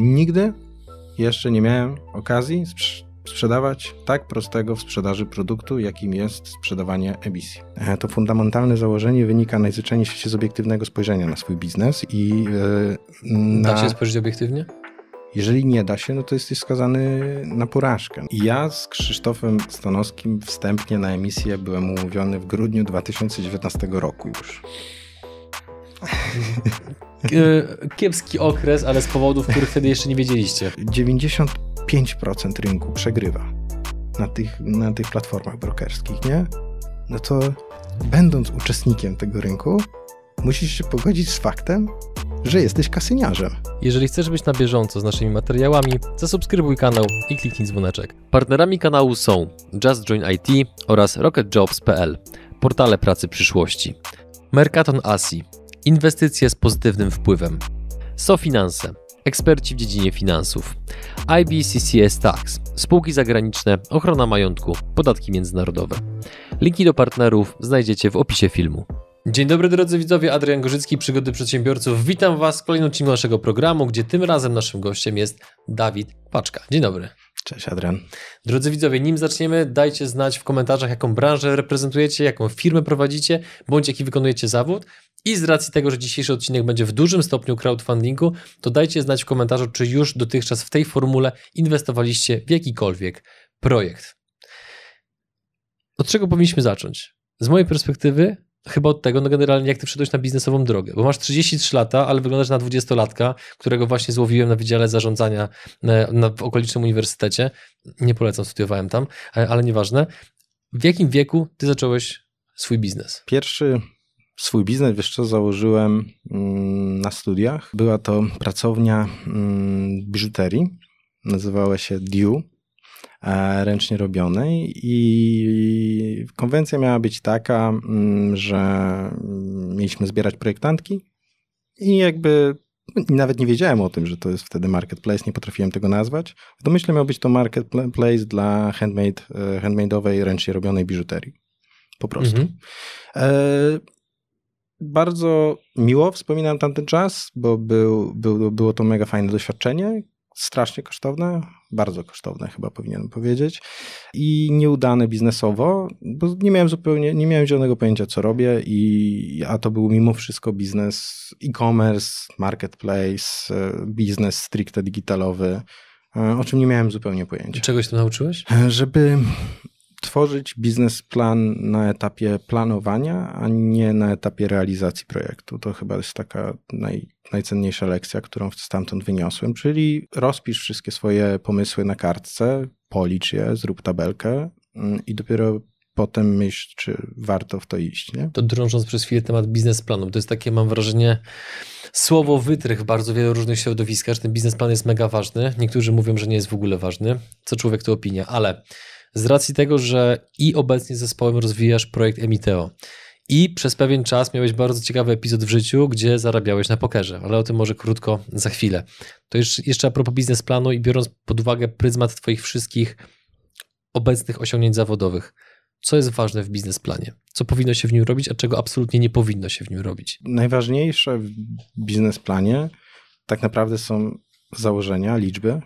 Nigdy jeszcze nie miałem okazji sprzedawać tak prostego w sprzedaży produktu, jakim jest sprzedawanie emisji. E, to fundamentalne założenie wynika najzwyczajniej w świecie z obiektywnego spojrzenia na swój biznes i na... Da się spojrzeć obiektywnie? Jeżeli nie da się, no to jesteś skazany na porażkę. I ja z Krzysztofem Stanowskim wstępnie na emisję byłem umówiony w grudniu 2019 roku już. Kiepski okres, ale z powodów, których wtedy jeszcze nie wiedzieliście. 95% rynku przegrywa na tych, na tych platformach brokerskich, nie? No to będąc uczestnikiem tego rynku, musisz się pogodzić z faktem, że jesteś kasyniarzem. Jeżeli chcesz być na bieżąco z naszymi materiałami, zasubskrybuj kanał i kliknij dzwoneczek. Partnerami kanału są Just Join IT oraz RocketJobs.pl, portale pracy przyszłości. Mercaton Asi, inwestycje z pozytywnym wpływem. SoFinanse, eksperci w dziedzinie finansów. IBCCS Tax, spółki zagraniczne, ochrona majątku, podatki międzynarodowe. Linki do partnerów znajdziecie w opisie filmu. Dzień dobry drodzy widzowie, Adrian Gorzycki, Przygody Przedsiębiorców. Witam Was w kolejnym odcinku naszego programu, gdzie tym razem naszym gościem jest Dawid Paczka. Dzień dobry. Cześć Adrian. Drodzy widzowie, nim zaczniemy, dajcie znać w komentarzach, jaką branżę reprezentujecie, jaką firmę prowadzicie, bądź jaki wykonujecie zawód. I z racji tego, że dzisiejszy odcinek będzie w dużym stopniu crowdfundingu, to dajcie znać w komentarzu, czy już dotychczas w tej formule inwestowaliście w jakikolwiek projekt. Od czego powinniśmy zacząć? Z mojej perspektywy chyba od tego, no generalnie jak ty wszedłeś na biznesową drogę, bo masz 33 lata, ale wyglądasz na 20-latka, którego właśnie złowiłem na Wydziale Zarządzania na, na, w okolicznym uniwersytecie. Nie polecam, studiowałem tam, e, ale nieważne. W jakim wieku ty zacząłeś swój biznes? Pierwszy swój biznes, wiesz co, założyłem mm, na studiach. Była to pracownia mm, biżuterii, nazywała się Dew E, ręcznie robionej i konwencja miała być taka, mm, że mieliśmy zbierać projektantki i jakby nawet nie wiedziałem o tym, że to jest wtedy marketplace, nie potrafiłem tego nazwać. W domyśle miał być to marketplace dla handmade, e, handmade'owej, ręcznie robionej biżuterii. Po prostu. Mhm. Bardzo miło wspominam tamten czas, bo był, był, było to mega fajne doświadczenie strasznie kosztowne, bardzo kosztowne chyba powinienem powiedzieć i nieudane biznesowo, bo nie miałem zupełnie, nie miałem zielonego pojęcia co robię i a to był mimo wszystko biznes e-commerce, marketplace, biznes stricte digitalowy, e, o czym nie miałem zupełnie pojęcia. Czegoś tu nauczyłeś? E, żeby tworzyć biznesplan na etapie planowania, a nie na etapie realizacji projektu. To chyba jest taka naj, najcenniejsza lekcja, którą stamtąd wyniosłem, czyli rozpisz wszystkie swoje pomysły na kartce, policz je, zrób tabelkę mm, i dopiero potem myśl, czy warto w to iść. Nie? To drążąc przez chwilę temat biznesplanu, to jest takie, mam wrażenie, słowo wytrych w bardzo wielu różnych środowiskach, że ten biznesplan jest mega ważny. Niektórzy mówią, że nie jest w ogóle ważny. Co człowiek to opinia, ale z racji tego, że i obecnie z zespołem rozwijasz projekt Emiteo i przez pewien czas miałeś bardzo ciekawy epizod w życiu, gdzie zarabiałeś na pokerze, ale o tym może krótko za chwilę. To jeszcze, a propos biznesplanu i biorąc pod uwagę pryzmat Twoich wszystkich obecnych osiągnięć zawodowych, co jest ważne w biznesplanie? Co powinno się w nim robić, a czego absolutnie nie powinno się w nim robić? Najważniejsze w biznesplanie tak naprawdę są założenia, liczby,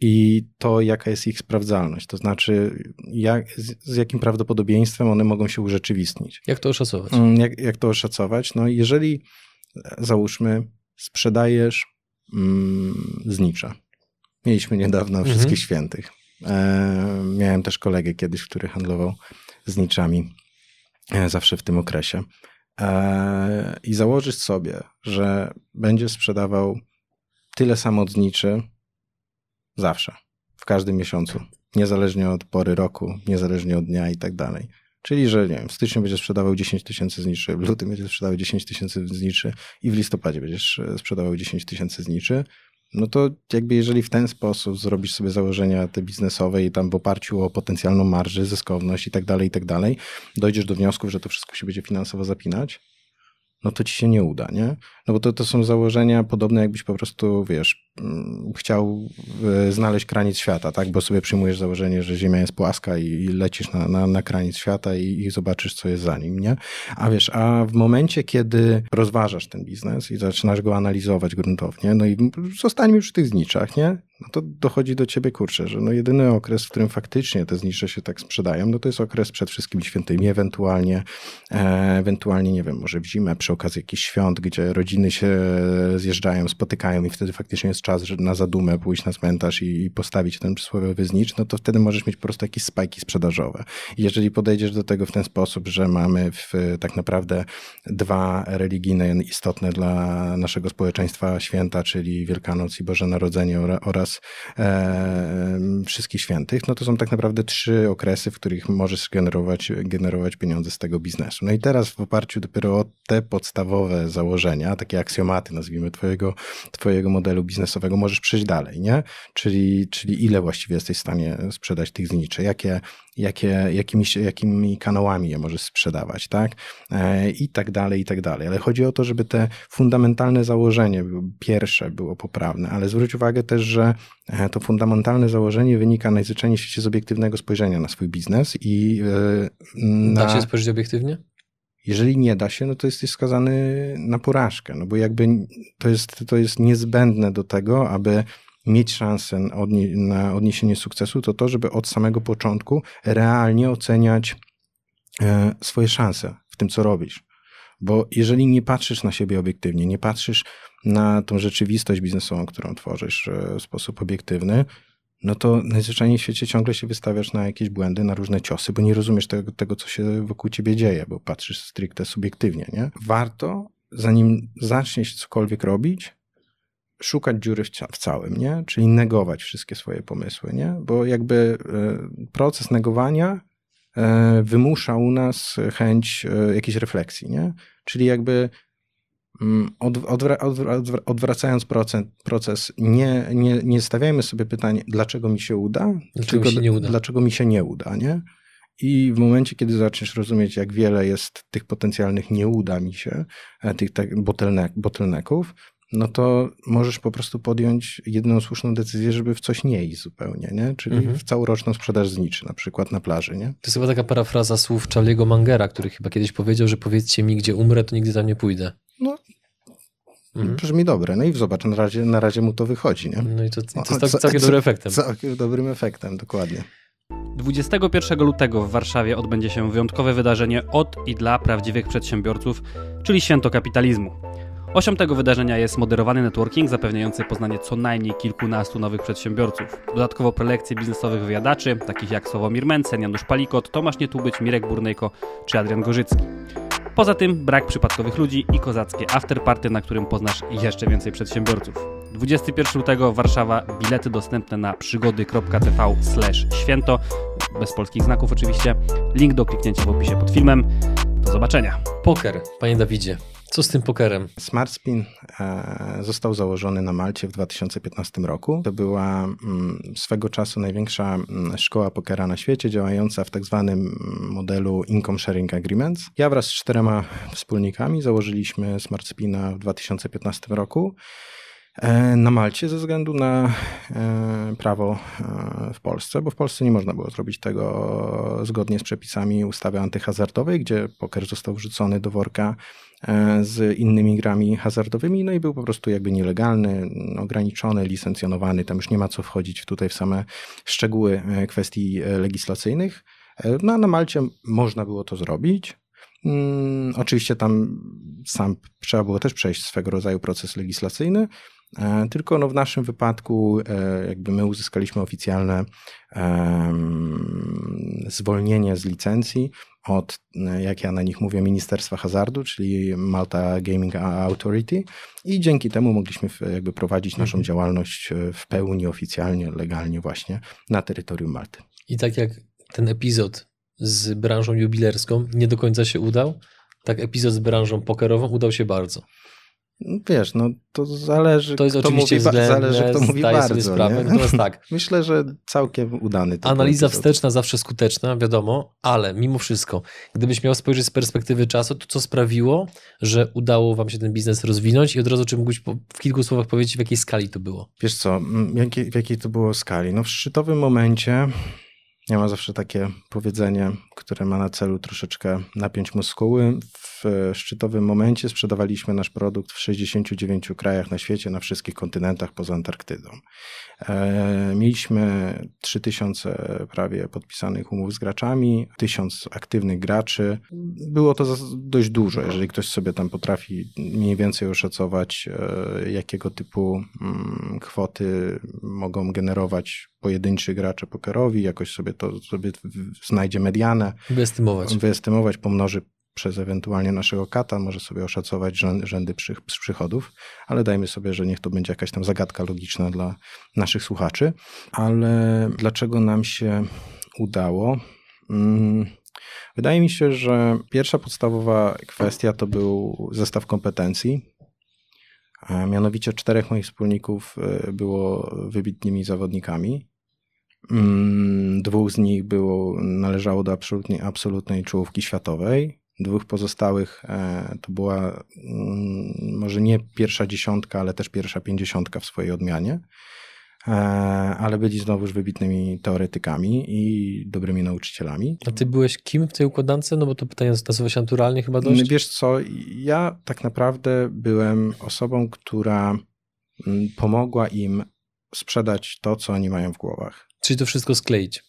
i to, jaka jest ich sprawdzalność, to znaczy jak, z, jakim prawdopodobieństwem one mogą się urzeczywistnić. Jak to oszacować? Mm, jak, jak to oszacować? No, jeżeli załóżmy, sprzedajesz mm, znicza. Mieliśmy niedawno mhm. Wszystkich Świętych. E, miałem też kolegę kiedyś, który handlował zniczami e, zawsze w tym okresie. E, I założysz sobie, że będziesz sprzedawał tyle samo zniczy, Zawsze. W każdym miesiącu. Niezależnie od pory roku, niezależnie od dnia i tak dalej. Czyli, że nie wiem, w styczniu będziesz sprzedawał 10 tysięcy zniczy, w lutym będziesz sprzedawał 10 tysięcy zniczy i w listopadzie będziesz e, sprzedawał 10 tysięcy zniczy, no to jakby jeżeli w ten sposób zrobisz sobie założenia te biznesowe i tam w oparciu o potencjalną marżę, zyskowność i tak dalej, i tak dalej, dojdziesz do wniosków, że to wszystko się będzie finansowo zapinać, no to ci się nie uda, nie? No bo to, to są założenia podobne jakbyś po prostu, wiesz, chciał e, znaleźć kraniec świata, tak? Bo sobie przyjmujesz założenie, że Ziemia jest płaska i, lecisz na, na, na kraniec świata i, i, zobaczysz, co jest za nim, nie? A wiesz, a w momencie, kiedy rozważasz ten biznes i zaczynasz go analizować gruntownie, no i zostańmy już w tych zniczach, nie? no to dochodzi do ciebie, kurczę, że no jedyny okres, w którym faktycznie te znicze się tak sprzedają, no to jest okres przed wszystkimi świętymi, ewentualnie, e, ewentualnie, nie wiem, może w zimę przy okazji jakichś świąt, gdzie rodziny się zjeżdżają, spotykają i wtedy faktycznie jest czas, na zadumę pójść na cmentarz i, i postawić ten przysłowiowy znicz, no to wtedy możesz mieć po prostu jakieś spajki sprzedażowe. I jeżeli podejdziesz do tego w ten sposób, że mamy w, tak naprawdę dwa religijne istotne dla naszego społeczeństwa święta, czyli Wielkanoc i Boże Narodzenie oraz oraz e, wszystkich świętych, no to są tak naprawdę trzy okresy, w których możesz generować, generować pieniądze z tego biznesu. No i teraz w oparciu dopiero o te podstawowe założenia, takie aksjomaty, nazwijmy twojego, twojego modelu biznesowego, możesz przejść dalej, nie? Czyli, czyli ile właściwie jesteś w stanie sprzedać tych zniczy, jakie jakie, jakimi, jakimi kanałami je możesz sprzedawać, tak? E, I tak dalej, i tak dalej. Ale chodzi o to, żeby te fundamentalne założenie pierwsze było poprawne, ale zwróć uwagę też, że e, to fundamentalne założenie wynika najzwyczajniej z obiektywnego spojrzenia na swój biznes i e, na... Da się spojrzeć obiektywnie? Jeżeli nie da się, no to jesteś skazany na porażkę, no bo jakby to jest, to jest niezbędne do tego, aby mieć szansę na odniesienie sukcesu, to to, żeby od samego początku realnie oceniać e, swoje szanse w tym, co robisz. Bo jeżeli nie patrzysz na siebie obiektywnie, nie patrzysz na tą rzeczywistość biznesową, którą tworzysz e, w sposób obiektywny, no to najzwyczajniej w świecie ciągle się wystawiasz na jakieś błędy, na różne ciosy, bo nie rozumiesz tego, tego co się wokół ciebie dzieje, bo patrzysz stricte subiektywnie, nie? Warto, zanim zaczniesz cokolwiek robić, szukać dziury w, w, całym, nie? Czyli negować wszystkie swoje pomysły, nie? Bo jakby e, proces negowania e, wymusza u nas chęć e, jakiejś refleksji, nie? Czyli jakby odwra odwra odwracając proces, proces nie, nie, nie stawiajmy sobie pytania, dlaczego mi się uda, dlaczego tylko mi się nie uda. dlaczego mi się nie uda, nie? I w momencie, kiedy zaczniesz rozumieć, jak wiele jest tych potencjalnych nie uda mi się, tych tak, bottlenecków, no to możesz po prostu podjąć jedyną słuszną decyzję, żeby w coś nie iść zupełnie, nie? Czyli mhm. w całoroczną sprzedaż zniczy, na przykład na plaży, nie? To jest chyba taka parafraza słów Charlie'ego Mangera, który chyba kiedyś powiedział, że powiedzcie mi, gdzie umrę, to nigdy tam nie pójdę. No, mhm. brzmi dobre. No i zobacz, na razie, na razie mu to wychodzi, nie? No i to, to jest cał, całkiem dobrym efektem. Całkiem dobrym efektem, dokładnie. 21 lutego w Warszawie odbędzie się wyjątkowe wydarzenie od i dla prawdziwych przedsiębiorców, czyli Święto Kapitalizmu. Osią tego wydarzenia jest moderowany networking zapewniający poznanie co najmniej kilkunastu nowych przedsiębiorców. Dodatkowo prelekcje biznesowych wywiadaczy, takich jak Sławomir Mencen, Janusz Palikot, Tomasz Nietubyć, Mirek Burnejko czy Adrian Gorzycki. Poza tym brak przypadkowych ludzi i kozackie afterparty, na którym poznasz jeszcze więcej przedsiębiorców. 21 lutego Warszawa, bilety dostępne na przygody.tv święto, bez polskich znaków oczywiście. Link do kliknięcia w opisie pod filmem. Do zobaczenia. Poker, panie Dawidzie. Co z tym pokerem? SmartSpin e, został założony na Malcie w 2015 roku. To była mm, swego czasu największa mm, szkoła pokera na świecie, działająca w tak zwanym mm, modelu Income Sharing Agreements. Ja wraz z czterema wspólnikami założyliśmy SmartSpina w 2015 roku e, na Malcie ze względu na e, prawo w Polsce, bo w Polsce nie można było zrobić tego zgodnie z przepisami ustawy antyhazardowej, gdzie poker został wrzucony do worka z innymi grami hazardowymi, no i był po prostu jakby nielegalny, ograniczony, licencjonowany, tam już nie ma co wchodzić tutaj w same szczegóły e, kwestii e, legislacyjnych. No a na Malcie można było to zrobić. Hmm, oczywiście tam sam trzeba było też przejść swego rodzaju proces legislacyjny, tylko no w naszym wypadku jakby my uzyskaliśmy oficjalne zwolnienie z licencji od, jak ja na nich mówię, Ministerstwa Hazardu, czyli Malta Gaming Authority i dzięki temu mogliśmy jakby prowadzić naszą mhm. działalność e, w pełni oficjalnie, legalnie właśnie na terytorium Malty. I tak jak ten epizod z branżą jubilerską nie do końca się udał, tak epizod z branżą pokerową udał się bardzo. Wiesz, no to zależy, To jest kto oczywiście mówi, względne, zależy, kto mówi bardzo. sobie sprawę. Natomiast tak, Myślę, że całkiem udany. Analiza epizod. wsteczna zawsze skuteczna, wiadomo, ale mimo wszystko, gdybyś miał spojrzeć z perspektywy czasu, to co sprawiło, że udało wam się ten biznes rozwinąć i od razu czy mógłbyś w kilku słowach powiedzieć, w jakiej skali to było? Wiesz co, w jakiej to było skali? No w szczytowym momencie, ja mam zawsze takie powiedzenie, które ma na celu troszeczkę napiąć muskuły. W szczytowym momencie sprzedawaliśmy nasz produkt w 69 krajach na świecie, na wszystkich kontynentach poza Antarktydą. E, mieliśmy 3000 prawie podpisanych umów z graczami, 1000 aktywnych graczy. Było to dość dużo, jeżeli ktoś sobie tam potrafi mniej więcej oszacować, e, jakiego typu mm, kwoty mogą generować pojedynczy gracze pokerowi, jakoś sobie to sobie w- znajdzie medianę, Wyestymować. wyestymować, pomnoży przez ewentualnie naszego kata, może sobie oszacować rzę- rzędy przy, przychodów, ale dajmy sobie, że niech to będzie jakaś tam zagadka logiczna dla naszych słuchaczy. Ale dlaczego nam się udało? Mm, Wydaje mi się, że pierwsza podstawowa kwestia to był zestaw kompetencji. Mianowicie czterech moich wspólników y, było wybitnymi zawodnikami. Mm, Dwóch z nich było, należało do absolutnie, absolutnej czołówki światowej. Dwóch pozostałych e, to była mm, może nie pierwsza dziesiątka, ale też pierwsza pięćdziesiątka w swojej odmianie. E, ale byli znowuż wybitnymi teoretykami i dobrymi nauczycielami. A ty byłeś kim w tej układance? No bo to pytanie nazywa się naturalnie chyba dość. Wiesz co, ja tak naprawdę byłem osobą, która mm, pomogła im sprzedać to, co oni mają w głowach. Czyli to wszystko skleić.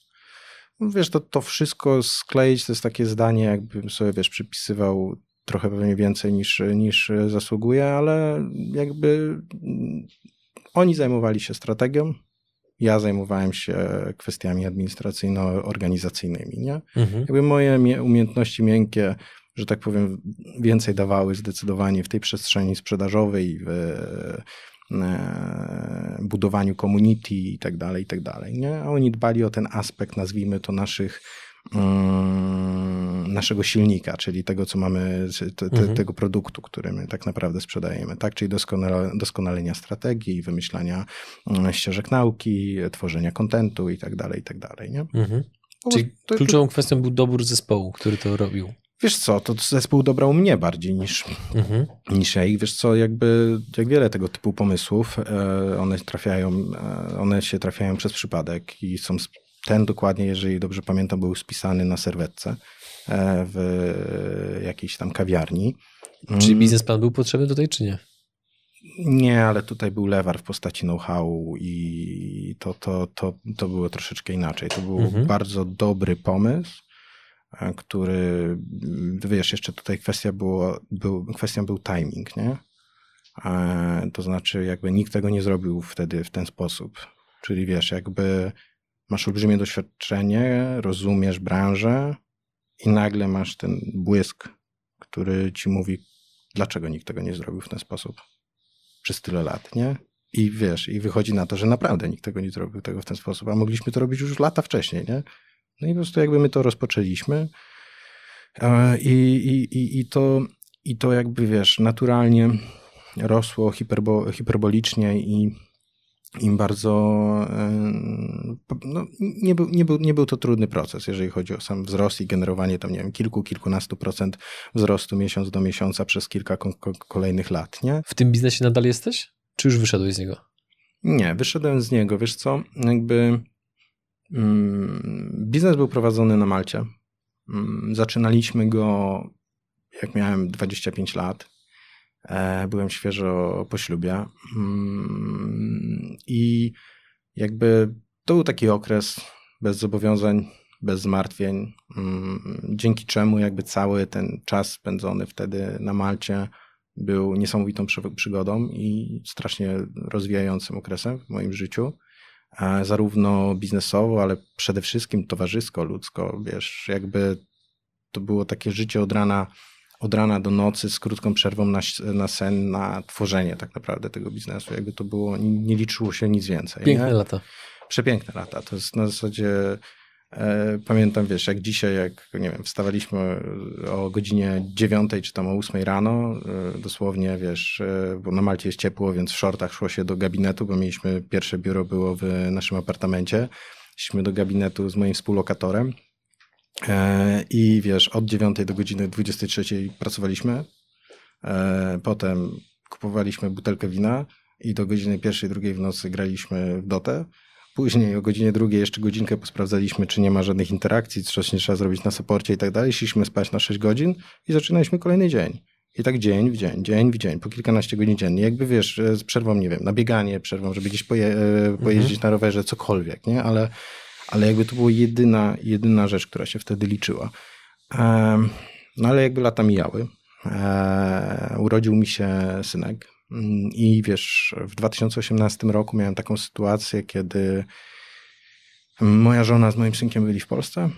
Wiesz, to, to wszystko skleić to jest takie zdanie, jakbym sobie, wiesz, przypisywał trochę pewnie więcej niż, niż zasługuje, ale jakby mm, oni zajmowali się strategią, ja zajmowałem się kwestiami administracyjno-organizacyjnymi, nie? Mhm. Jakby moje mie- umiejętności miękkie, że tak powiem, więcej dawały zdecydowanie w tej przestrzeni sprzedażowej, w budowaniu community i tak dalej, i tak dalej. Nie? A oni dbali o ten aspekt, nazwijmy to naszych mm, naszego silnika, czyli tego, co mamy, te, te, Mhm. tego produktu, który my tak naprawdę sprzedajemy, tak? Czyli doskonale, doskonalenia strategii, wymyślania mm, ścieżek nauki, tworzenia kontentu i tak dalej, i tak dalej, nie? Mhm. Po Czyli kluczową kwestią był dobór zespołu, który to robił. Wiesz co, to zespół dobrał mnie bardziej niż, Mhm. niż ja i wiesz co, jakby jak wiele tego typu pomysłów, e, one trafiają, e, one się trafiają przez przypadek i są, ten dokładnie, jeżeli dobrze pamiętam, był spisany na serwetce e, w jakiejś tam kawiarni. Mm, biznesplan był potrzebny tutaj, czy nie? Nie, ale tutaj był lewar w postaci know-how i to, to, to, to było troszeczkę inaczej. To był Mhm. bardzo dobry pomysł, który, mm, wiesz, jeszcze tutaj kwestia było, był, kwestią był timing, nie? E, To znaczy jakby nikt tego nie zrobił wtedy w ten sposób. Czyli wiesz, jakby masz olbrzymie doświadczenie, rozumiesz branżę i nagle masz ten błysk, który ci mówi, dlaczego nikt tego nie zrobił w ten sposób przez tyle lat, nie? I wiesz, i wychodzi na to, że naprawdę nikt tego nie zrobił tego w ten sposób, a mogliśmy to robić już lata wcześniej, nie? No i po prostu jakby my to rozpoczęliśmy e, i, i, i, i, to, i to jakby, wiesz, naturalnie rosło hiperbo, hiperbolicznie i im bardzo, e, no, nie, był, nie, był, nie był to trudny proces, jeżeli chodzi o sam wzrost i generowanie tam, nie wiem, kilku, kilkunastu procent wzrostu miesiąc do miesiąca przez kilka ko- ko- kolejnych lat, nie? W tym biznesie nadal jesteś? Czy już wyszedłeś z niego? Nie, wyszedłem z niego. Wiesz co, jakby biznes był prowadzony na Malcie. Mm, zaczynaliśmy go, jak miałem 25 lat. E, byłem świeżo po ślubie. Mm, I jakby to był taki okres bez zobowiązań, bez zmartwień, mm, dzięki czemu jakby cały ten czas spędzony wtedy na Malcie był niesamowitą przy- przygodą i strasznie rozwijającym okresem w moim życiu. Zarówno biznesowo, ale przede wszystkim towarzysko, ludzko. Wiesz, jakby to było takie życie od rana, od rana do nocy z krótką przerwą na, na sen, na tworzenie tak naprawdę tego biznesu. Jakby to było, nie, liczyło się nic więcej. Piękne nie? lata. Przepiękne lata. To jest na zasadzie pamiętam, wiesz, jak dzisiaj, jak nie wiem, wstawaliśmy o godzinie 9 czy tam o 8 rano, e, dosłownie, wiesz, e, bo na Malcie jest ciepło, więc w shortach szło się do gabinetu, bo mieliśmy, pierwsze biuro było w naszym apartamencie. Szliśmy do gabinetu z moim współlokatorem i wiesz, od 9 do godziny 23 pracowaliśmy. Potem kupowaliśmy butelkę wina i do godziny pierwszej, drugiej w nocy graliśmy w dotę. Później o godzinie drugiej jeszcze godzinkę posprawdzaliśmy, czy nie ma żadnych interakcji, coś nie trzeba zrobić na soporcie i tak dalej. Szliśmy spać na 6 godzin i zaczynaliśmy kolejny dzień. I tak dzień w dzień, dzień w dzień, po kilkanaście godzin dziennie. Jakby wiesz, z przerwą, nie wiem, na bieganie, przerwą, żeby gdzieś poje, e, pojeździć mhm. na rowerze, cokolwiek, nie? Ale, ale jakby to była jedyna, jedyna rzecz, która się wtedy liczyła. Um, no ale jakby lata mijały. E, urodził mi się synek, I wiesz, w 2018 roku miałem taką sytuację, kiedy moja żona z moim synkiem byli w Polsce,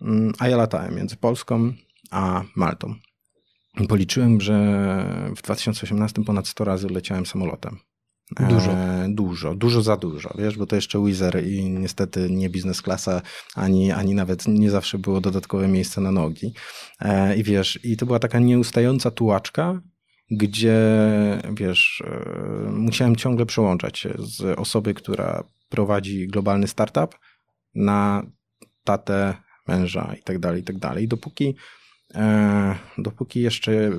mm, a ja latałem między Polską a Maltą. Policzyłem, że w 2018 ponad 100 razy leciałem samolotem. Dużo. E, dużo, dużo za dużo, wiesz, bo to jeszcze Wizer i niestety nie biznes klasa, ani, ani nawet nie zawsze było dodatkowe miejsce na nogi. E, I wiesz, i to była taka nieustająca tułaczka, gdzie wiesz, e, musiałem ciągle przełączać się z osoby, która prowadzi globalny startup na tatę, męża i tak dalej, i tak dalej. Dopóki, e, dopóki jeszcze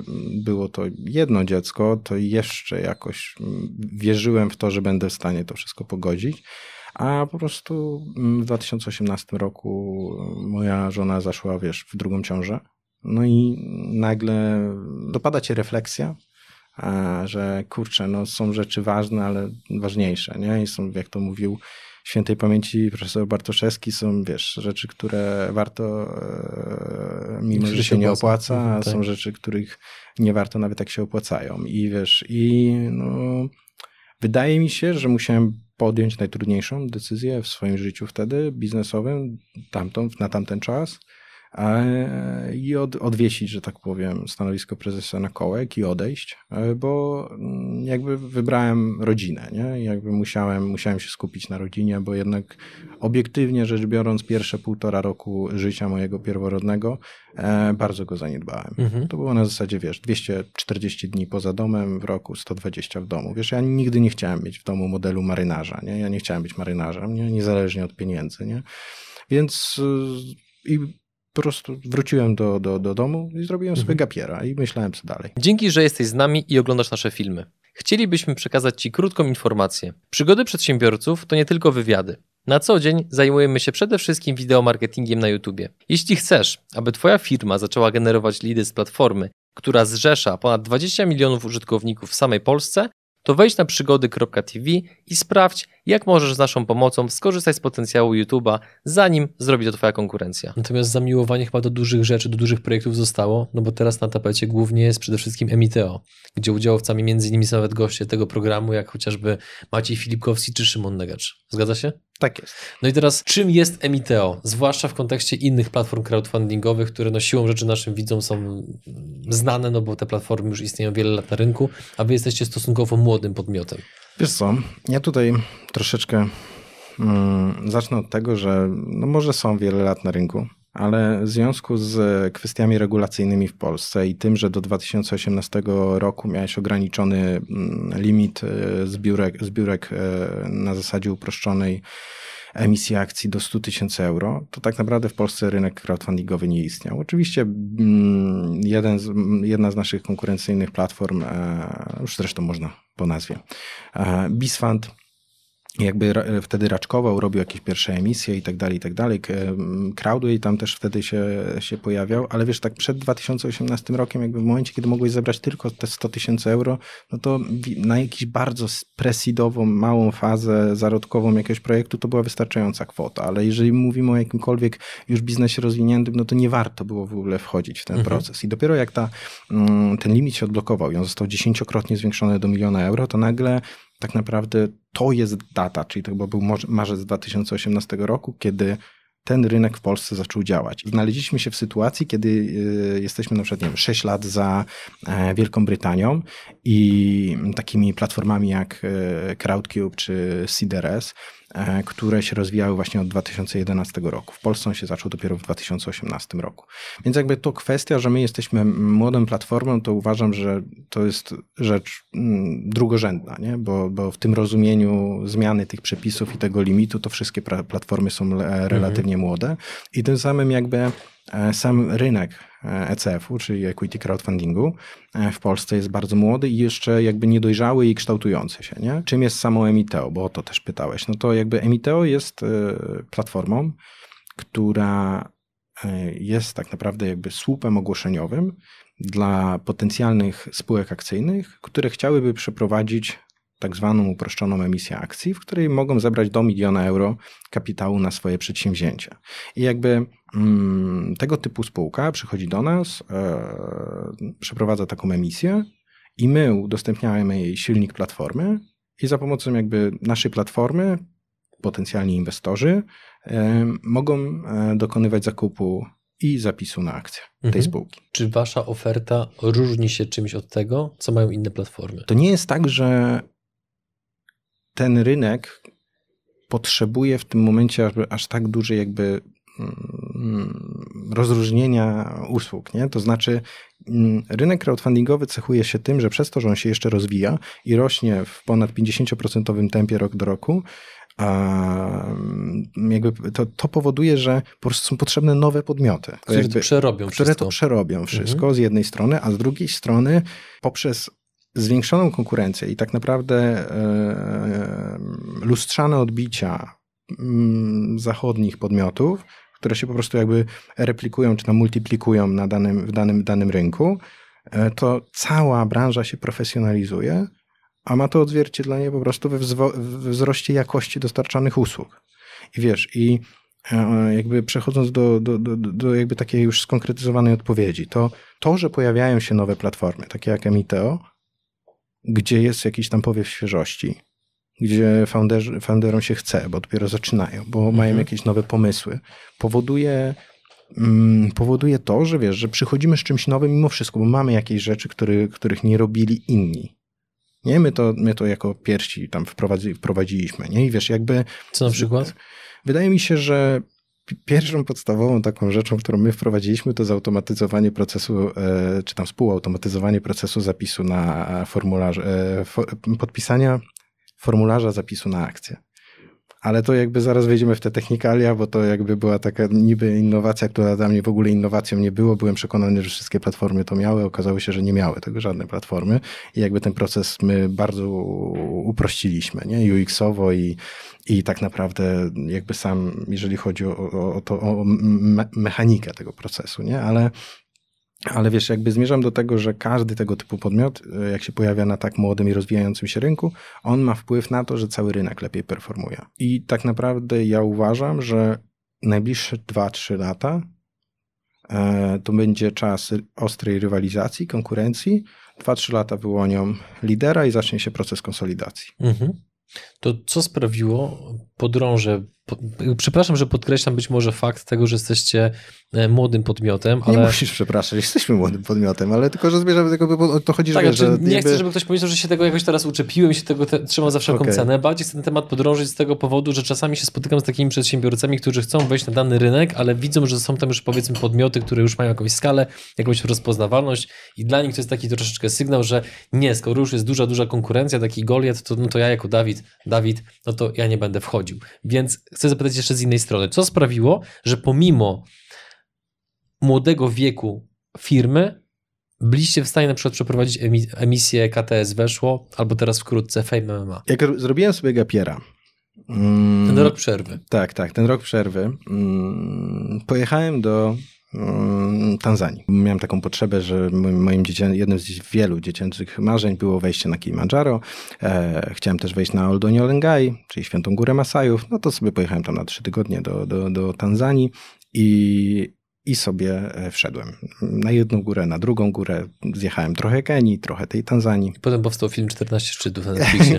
było to jedno dziecko, to jeszcze jakoś wierzyłem w to, że będę w stanie to wszystko pogodzić. A po prostu w 2018 roku moja żona zaszła, wiesz, w drugą ciążę. No i nagle dopada cię refleksja, że kurczę, no są rzeczy ważne, ale ważniejsze, nie? I są, jak to mówił świętej pamięci profesor Bartoszewski, są, wiesz, rzeczy, które warto, e, mimo że się nie opłaca, a tak. są rzeczy, których nie warto nawet jak się opłacają. I wiesz, i no, wydaje mi się, że musiałem podjąć najtrudniejszą decyzję w swoim życiu wtedy, biznesowym, tamtą, na tamten czas, i od, odwiesić, że tak powiem, stanowisko prezesa na kołek i odejść, e, bo mm, jakby wybrałem rodzinę, nie? jakby musiałem, musiałem się skupić na rodzinie, bo jednak obiektywnie rzecz biorąc pierwsze półtora roku życia mojego pierworodnego e, bardzo go zaniedbałem. Mhm. To było na zasadzie, wiesz, 240 dni poza domem w roku, 120 w domu. Wiesz, ja nigdy nie chciałem mieć w domu modelu marynarza, nie? Ja nie chciałem być marynarzem, nie? Niezależnie od pieniędzy, nie? Więc y, i po prostu wróciłem do, do, do domu i zrobiłem mhm. sobie gapiera i myślałem co dalej. Dzięki, że jesteś z nami i oglądasz nasze filmy. Chcielibyśmy przekazać Ci krótką informację. Przygody przedsiębiorców to nie tylko wywiady. Na co dzień zajmujemy się przede wszystkim wideomarketingiem na YouTube. Jeśli chcesz, aby Twoja firma zaczęła generować lidy z platformy, która zrzesza ponad 20 milionów użytkowników w samej Polsce, to wejdź na przygody.tv i sprawdź, jak możesz z naszą pomocą skorzystać z potencjału YouTube'a, zanim zrobi to Twoja konkurencja. Natomiast zamiłowanie chyba do dużych rzeczy, do dużych projektów zostało, no bo teraz na tapecie głównie jest przede wszystkim Emiteo, gdzie udziałowcami między innymi są nawet goście tego programu, jak chociażby Maciej Filipkowski czy Szymon Negacz. Zgadza się? Tak jest. No i teraz, czym jest Emiteo? Zwłaszcza w kontekście innych platform crowdfundingowych, które no siłą rzeczy naszym widzom są znane, no bo te platformy już istnieją wiele lat na rynku, a wy jesteście stosunkowo młodym podmiotem. Wiesz co, ja tutaj troszeczkę mm, zacznę od tego, że no może są wiele lat na rynku, ale w związku z kwestiami regulacyjnymi w Polsce i tym, że do 2018 roku miałeś ograniczony mm, limit e, zbiórek, zbiórek e, na zasadzie uproszczonej emisji akcji do 100 tysięcy euro, to tak naprawdę w Polsce rynek crowdfundingowy nie istniał. Oczywiście mm, z, jedna z naszych konkurencyjnych platform, e, już zresztą można po nazwie, Bisfund, jakby wtedy raczkował, robił jakieś pierwsze emisje i tak dalej, i tak dalej. Crowdway tam też wtedy się, się pojawiał, ale wiesz, tak przed 2018 rokiem, jakby w momencie, kiedy mogłeś zebrać tylko te 100 tysięcy euro, no to na jakiś bardzo presidową, małą fazę zarodkową jakiegoś projektu to była wystarczająca kwota, ale jeżeli mówimy o jakimkolwiek już biznesie rozwiniętym, no to nie warto było w ogóle wchodzić w ten mhm. proces. I dopiero jak ta, mm, ten limit się odblokował i on został dziesięciokrotnie zwiększony do miliona euro, to nagle tak naprawdę to jest data, czyli to chyba był marzec 2018 roku, kiedy ten rynek w Polsce zaczął działać. Znaleźliśmy się w sytuacji, kiedy y, jesteśmy na przykład, nie wiem, 6 lat za e, Wielką Brytanią i takimi platformami jak e, Crowdcube czy e, które się rozwijały właśnie od 2011 roku. W Polsce on się zaczął dopiero w 2018 roku. Więc jakby to kwestia, że my jesteśmy młodą platformą, to uważam, że to jest rzecz mm, drugorzędna, nie? Bo, bo w tym rozumieniu zmiany tych przepisów i tego limitu, to wszystkie platformy są relatywnie mhm. młode i tym samym jakby E, sam rynek ECF-u, czyli equity crowdfundingu e, w Polsce jest bardzo młody i jeszcze jakby niedojrzały i kształtujący się. Nie? Czym jest samo Emiteo? Bo o to też pytałeś. No to jakby Emiteo jest e, platformą, która jest tak naprawdę jakby słupem ogłoszeniowym dla potencjalnych spółek akcyjnych, które chciałyby przeprowadzić tak zwaną uproszczoną emisję akcji, w której mogą zebrać do miliona euro kapitału na swoje przedsięwzięcie. I jakby mm, tego typu spółka przychodzi do nas, e, przeprowadza taką emisję i my udostępniamy jej silnik platformy i za pomocą jakby naszej platformy potencjalni inwestorzy e, mogą e, dokonywać zakupu i zapisu na akcję mhm. tej spółki. Czy wasza oferta różni się czymś od tego, co mają inne platformy? To nie jest tak, że ten rynek potrzebuje w tym momencie aż tak dużej jakby mm, rozróżnienia usług, nie? To znaczy mm, rynek crowdfundingowy cechuje się tym, że przez to, że on się jeszcze rozwija i rośnie w ponad 50% tempie rok do roku, a mm, jakby to, to powoduje, że po prostu są potrzebne nowe podmioty. Które jakby, to przerobią Które wszystko. to przerobią wszystko mhm. z jednej strony, a z drugiej strony poprzez zwiększoną konkurencję i tak naprawdę e, lustrzane odbicia mm, zachodnich podmiotów, które się po prostu jakby replikują czy tam multiplikują na danym, w danym, danym rynku, e, to cała branża się profesjonalizuje, a ma to odzwierciedlenie po prostu we wzroście jakości dostarczanych usług. I wiesz, i e, jakby przechodząc do, do, do, do jakby takiej już skonkretyzowanej odpowiedzi, to to, że pojawiają się nowe platformy, takie jak Emiteo, gdzie jest jakiś tam powiew świeżości, gdzie founderzy, founderom się chce, bo dopiero zaczynają, bo mhm. mają jakieś nowe pomysły, powoduje, mm, powoduje to, że wiesz, że przychodzimy z czymś nowym mimo wszystko, bo mamy jakieś rzeczy, który, których nie robili inni. Nie, my to, my to jako pierwsi tam wprowadzi, wprowadziliśmy, nie? I wiesz, jakby... Co na przykład? Wydaje mi się, że Pierwszą podstawową taką rzeczą, którą my wprowadziliśmy, to zautomatyzowanie procesu, e, czy tam współautomatyzowanie procesu zapisu na formularz, e, podpisania formularza zapisu na akcję ale to jakby zaraz wejdziemy w te technikalia, bo to jakby była taka niby innowacja, która dla mnie w ogóle innowacją nie było. Byłem przekonany, że wszystkie platformy to miały, okazało się, że nie miały tego żadne platformy i jakby ten proces my bardzo uprościliśmy, nie? UX-owo i, i tak naprawdę jakby sam, jeżeli chodzi o, o, o, to, o me mechanikę tego procesu, nie? Ale ale wiesz, jakby zmierzam do tego, że każdy tego typu podmiot, e, jak się pojawia na tak młodym i rozwijającym się rynku, on ma wpływ na to, że cały rynek lepiej performuje. I tak naprawdę ja uważam, że najbliższe 2-3 lata e, to będzie czas ostrej rywalizacji, konkurencji. 2-3 lata wyłonią lidera i zacznie się proces konsolidacji. Mhm. To co sprawiło podrąże Przepraszam, że podkreślam być może fakt tego, że jesteście e, młodym podmiotem, ale... Nie musisz przepraszać, jesteśmy młodym podmiotem, ale tylko, że zmierzamy do tego, bo to chodzi, tak, że... Znaczy, nie chcę, żeby ktoś powiedział, że się tego jakoś teraz uczepiłem, się tego te, trzymam za wszelką okay. cenę. Bardziej chcę ten temat podrążyć z tego powodu, że czasami się spotykam z takimi przedsiębiorcami, którzy chcą wejść na dany rynek, ale widzą, że są tam już powiedzmy podmioty, które już mają jakąś skalę, jakąś rozpoznawalność i dla nich to jest taki troszeczkę sygnał, że nie, skoro już jest duża, duża konkurencja, taki Goliat, to, no to ja jako Dawid, Dawid, no to ja nie będę wchodził. Więc chcę zapytać jeszcze z innej strony, co sprawiło, że pomimo młodego wieku firmy byliście w stanie na przykład przeprowadzić emisję KTS Weszło, albo teraz wkrótce Fame MMA? Jak zrobiłem sobie gapiera, mm, ten rok przerwy. Tak, tak, ten rok przerwy. Mm, pojechałem do Mm, Tanzanii. Miałem taką potrzebę, że moim jednym z wielu dziecięcych marzeń było wejście na Kilimandżaro. E, chciałem też wejść na Oldonio Lengai, czyli Świętą Górę Masajów. No to sobie pojechałem tam na trzy tygodnie do, do, do Tanzanii i i sobie e, wszedłem. Na jedną górę, na drugą górę. Zjechałem trochę Kenii, trochę tej Tanzanii. I potem powstał film 14 szczytów na Netflixie.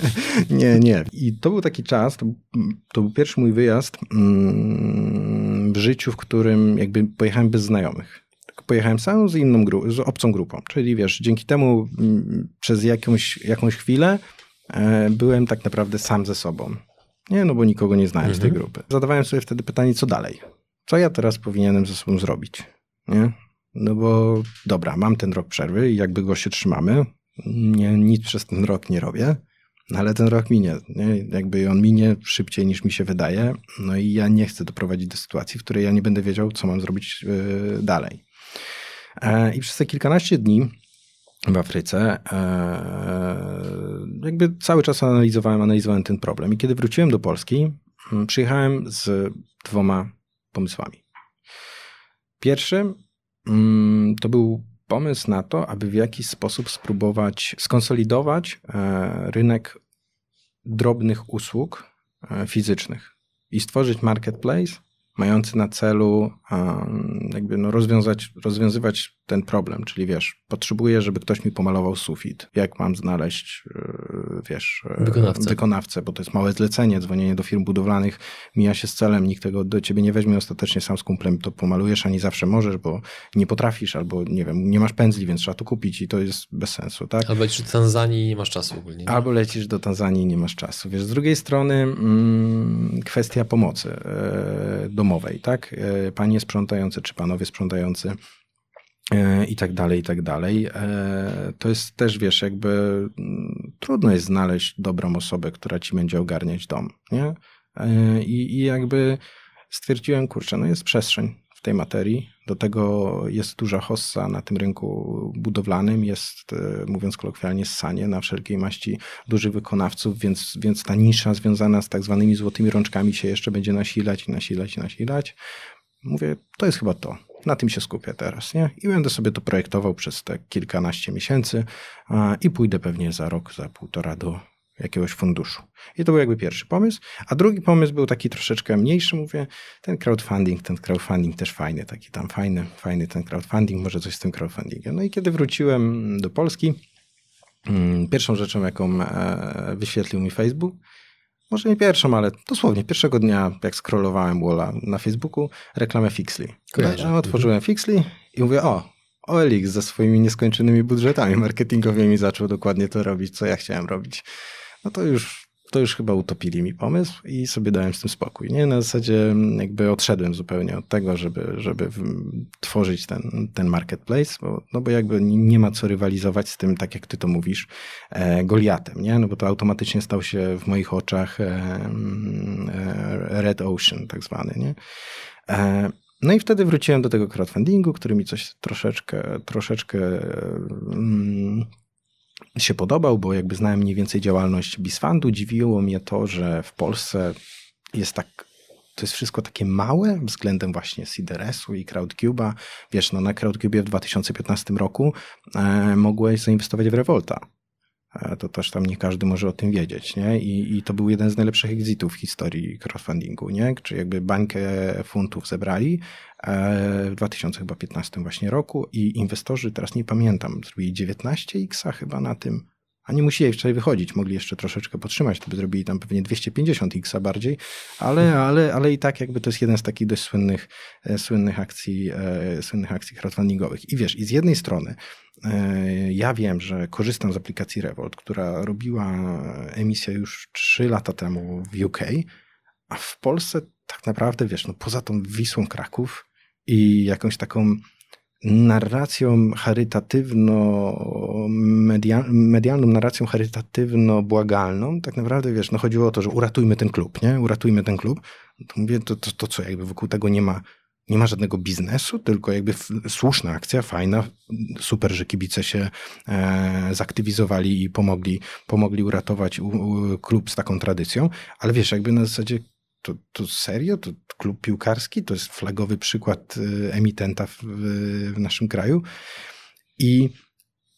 nie, nie. I to był taki czas, to, to był pierwszy mój wyjazd mm, w życiu, w którym jakby pojechałem bez znajomych. pojechałem sam z inną grupą, z obcą grupą. Czyli wiesz, dzięki temu m, mm, przez jakąś, jakąś chwilę e, byłem tak naprawdę sam ze sobą. Nie, no bo nikogo nie znałem z tej mhm. grupy. Zadawałem sobie wtedy pytanie, co dalej? Co ja teraz powinienem ze sobą zrobić? Nie? No bo dobra, mam ten rok przerwy i jakby go się trzymamy. Nie, nic przez ten rok nie robię. No ale ten rok minie, nie? jakby on minie szybciej niż mi się wydaje, no i ja nie chcę doprowadzić do sytuacji, w której ja nie będę wiedział, co mam zrobić yy, dalej. E, I przez te kilkanaście dni w Afryce e, jakby cały czas analizowałem, analizowałem ten problem. I kiedy wróciłem do Polski, przyjechałem z dwoma pomysłami. Pierwszy mm, to był pomysł na to, aby w jakiś sposób spróbować skonsolidować e, rynek drobnych usług e, fizycznych i stworzyć marketplace mający na celu jakby no rozwiązać, rozwiązywać ten problem, czyli wiesz, potrzebuję, żeby ktoś mi pomalował sufit. Jak mam znaleźć, e, wiesz, e, wykonawcę. wykonawcę, bo to jest małe zlecenie, dzwonienie do firm budowlanych mija się z celem, nikt tego do ciebie nie weźmie, ostatecznie sam z kumplem to pomalujesz, a nie zawsze możesz, bo nie potrafisz, albo nie wiem, nie masz pędzli, więc trzeba to kupić i to jest bez sensu, tak? Albo lecisz do Tanzanii i nie masz czasu ogólnie. Nie? Albo lecisz do Tanzanii i nie masz czasu. Wiesz, z drugiej strony mm, kwestia pomocy e, domowej, tak? E, panie sprzątające czy panowie sprzątający i tak dalej, i tak dalej. E, to jest też, wiesz, jakby mm, trudno jest znaleźć dobrą osobę, która ci będzie ogarniać dom, nie? E, I, i jakby stwierdziłem, kurczę, no jest przestrzeń w tej materii. Do tego jest duża hossa na tym rynku budowlanym, jest, mówiąc kolokwialnie, sanie na wszelkiej maści dużych wykonawców, więc, więc ta nisza związana z tak zwanymi złotymi rączkami się jeszcze będzie nasilać nasilać nasilać. Mówię, to jest chyba to na tym się skupię teraz, nie? I będę sobie to projektował przez te kilkanaście miesięcy i pójdę pewnie za rok, za półtora do jakiegoś funduszu. I to był jakby pierwszy pomysł. A drugi pomysł był taki troszeczkę mniejszy, mówię, ten crowdfunding, ten crowdfunding też fajny, taki tam fajny, fajny ten crowdfunding, może coś z tym crowdfundingiem. No i kiedy wróciłem do Polski, mm, pierwszą rzeczą, jaką e, wyświetlił mi Facebook, może nie pierwszą, ale dosłownie pierwszego dnia, jak scrollowałem Walla na Facebooku, reklamę Fixly. Ja otworzyłem Fixly i mówię, o, OLX ze swoimi nieskończonymi budżetami marketingowymi zaczął dokładnie to robić, co ja chciałem robić. No to już to już chyba utopili mi pomysł i sobie dałem z tym spokój. Nie? Na zasadzie jakby odszedłem zupełnie od tego, żeby, żeby tworzyć ten, ten marketplace, bo, no bo jakby nie ma co rywalizować z tym, tak jak ty to mówisz, e, Goliatem, nie? No bo to automatycznie stał się w moich oczach e, e, Red Ocean tak zwany, nie? E, no i wtedy wróciłem do tego crowdfundingu, który mi coś troszeczkę, troszeczkę mm, się podobał, bo jakby znałem mniej więcej działalność Bisfundu. Dziwiło mnie to, że w Polsce jest tak to jest wszystko takie małe względem właśnie Sideresu i Crowdcube'a. Wiesz, no na Crowdcube w 2015 roku e, mogłeś zainwestować w Revolta. E, to też tam nie każdy może o tym wiedzieć, nie? I, I to był jeden z najlepszych exitów w historii crowdfundingu, nie? Czy jakby bańkę funtów zebrali e, w 2015 właśnie roku i inwestorzy, teraz nie pamiętam, zrobili 19x chyba na tym, a nie musieli jeszcze wychodzić, mogli jeszcze troszeczkę podtrzymać, to by zrobili tam pewnie 250x bardziej, ale, ale, ale i tak jakby to jest jeden z takich dość słynnych, e, słynnych akcji, słynnych akcji crowdfundingowych. I wiesz, i z jednej strony E, ja wiem, że korzystam z aplikacji Revolt, która robiła emisję już 3 lata temu w UK, a w Polsce tak naprawdę, wiesz, no poza tą Wisłą Kraków i jakąś taką narracją charytatywno, medialną narracją charytatywno-błagalną, tak naprawdę, wiesz, no chodziło o to, że uratujmy ten klub, nie? Uratujmy ten klub. To mówię, to, to, to co, jakby wokół tego nie ma nie ma żadnego biznesu, tylko jakby słuszna akcja, fajna, super, że kibice się e, zaktywizowali i pomogli, pomogli uratować u, u, klub z taką tradycją, ale wiesz, jakby na zasadzie to, to serio? To klub piłkarski? To jest flagowy przykład e, emitenta w, w naszym kraju. I,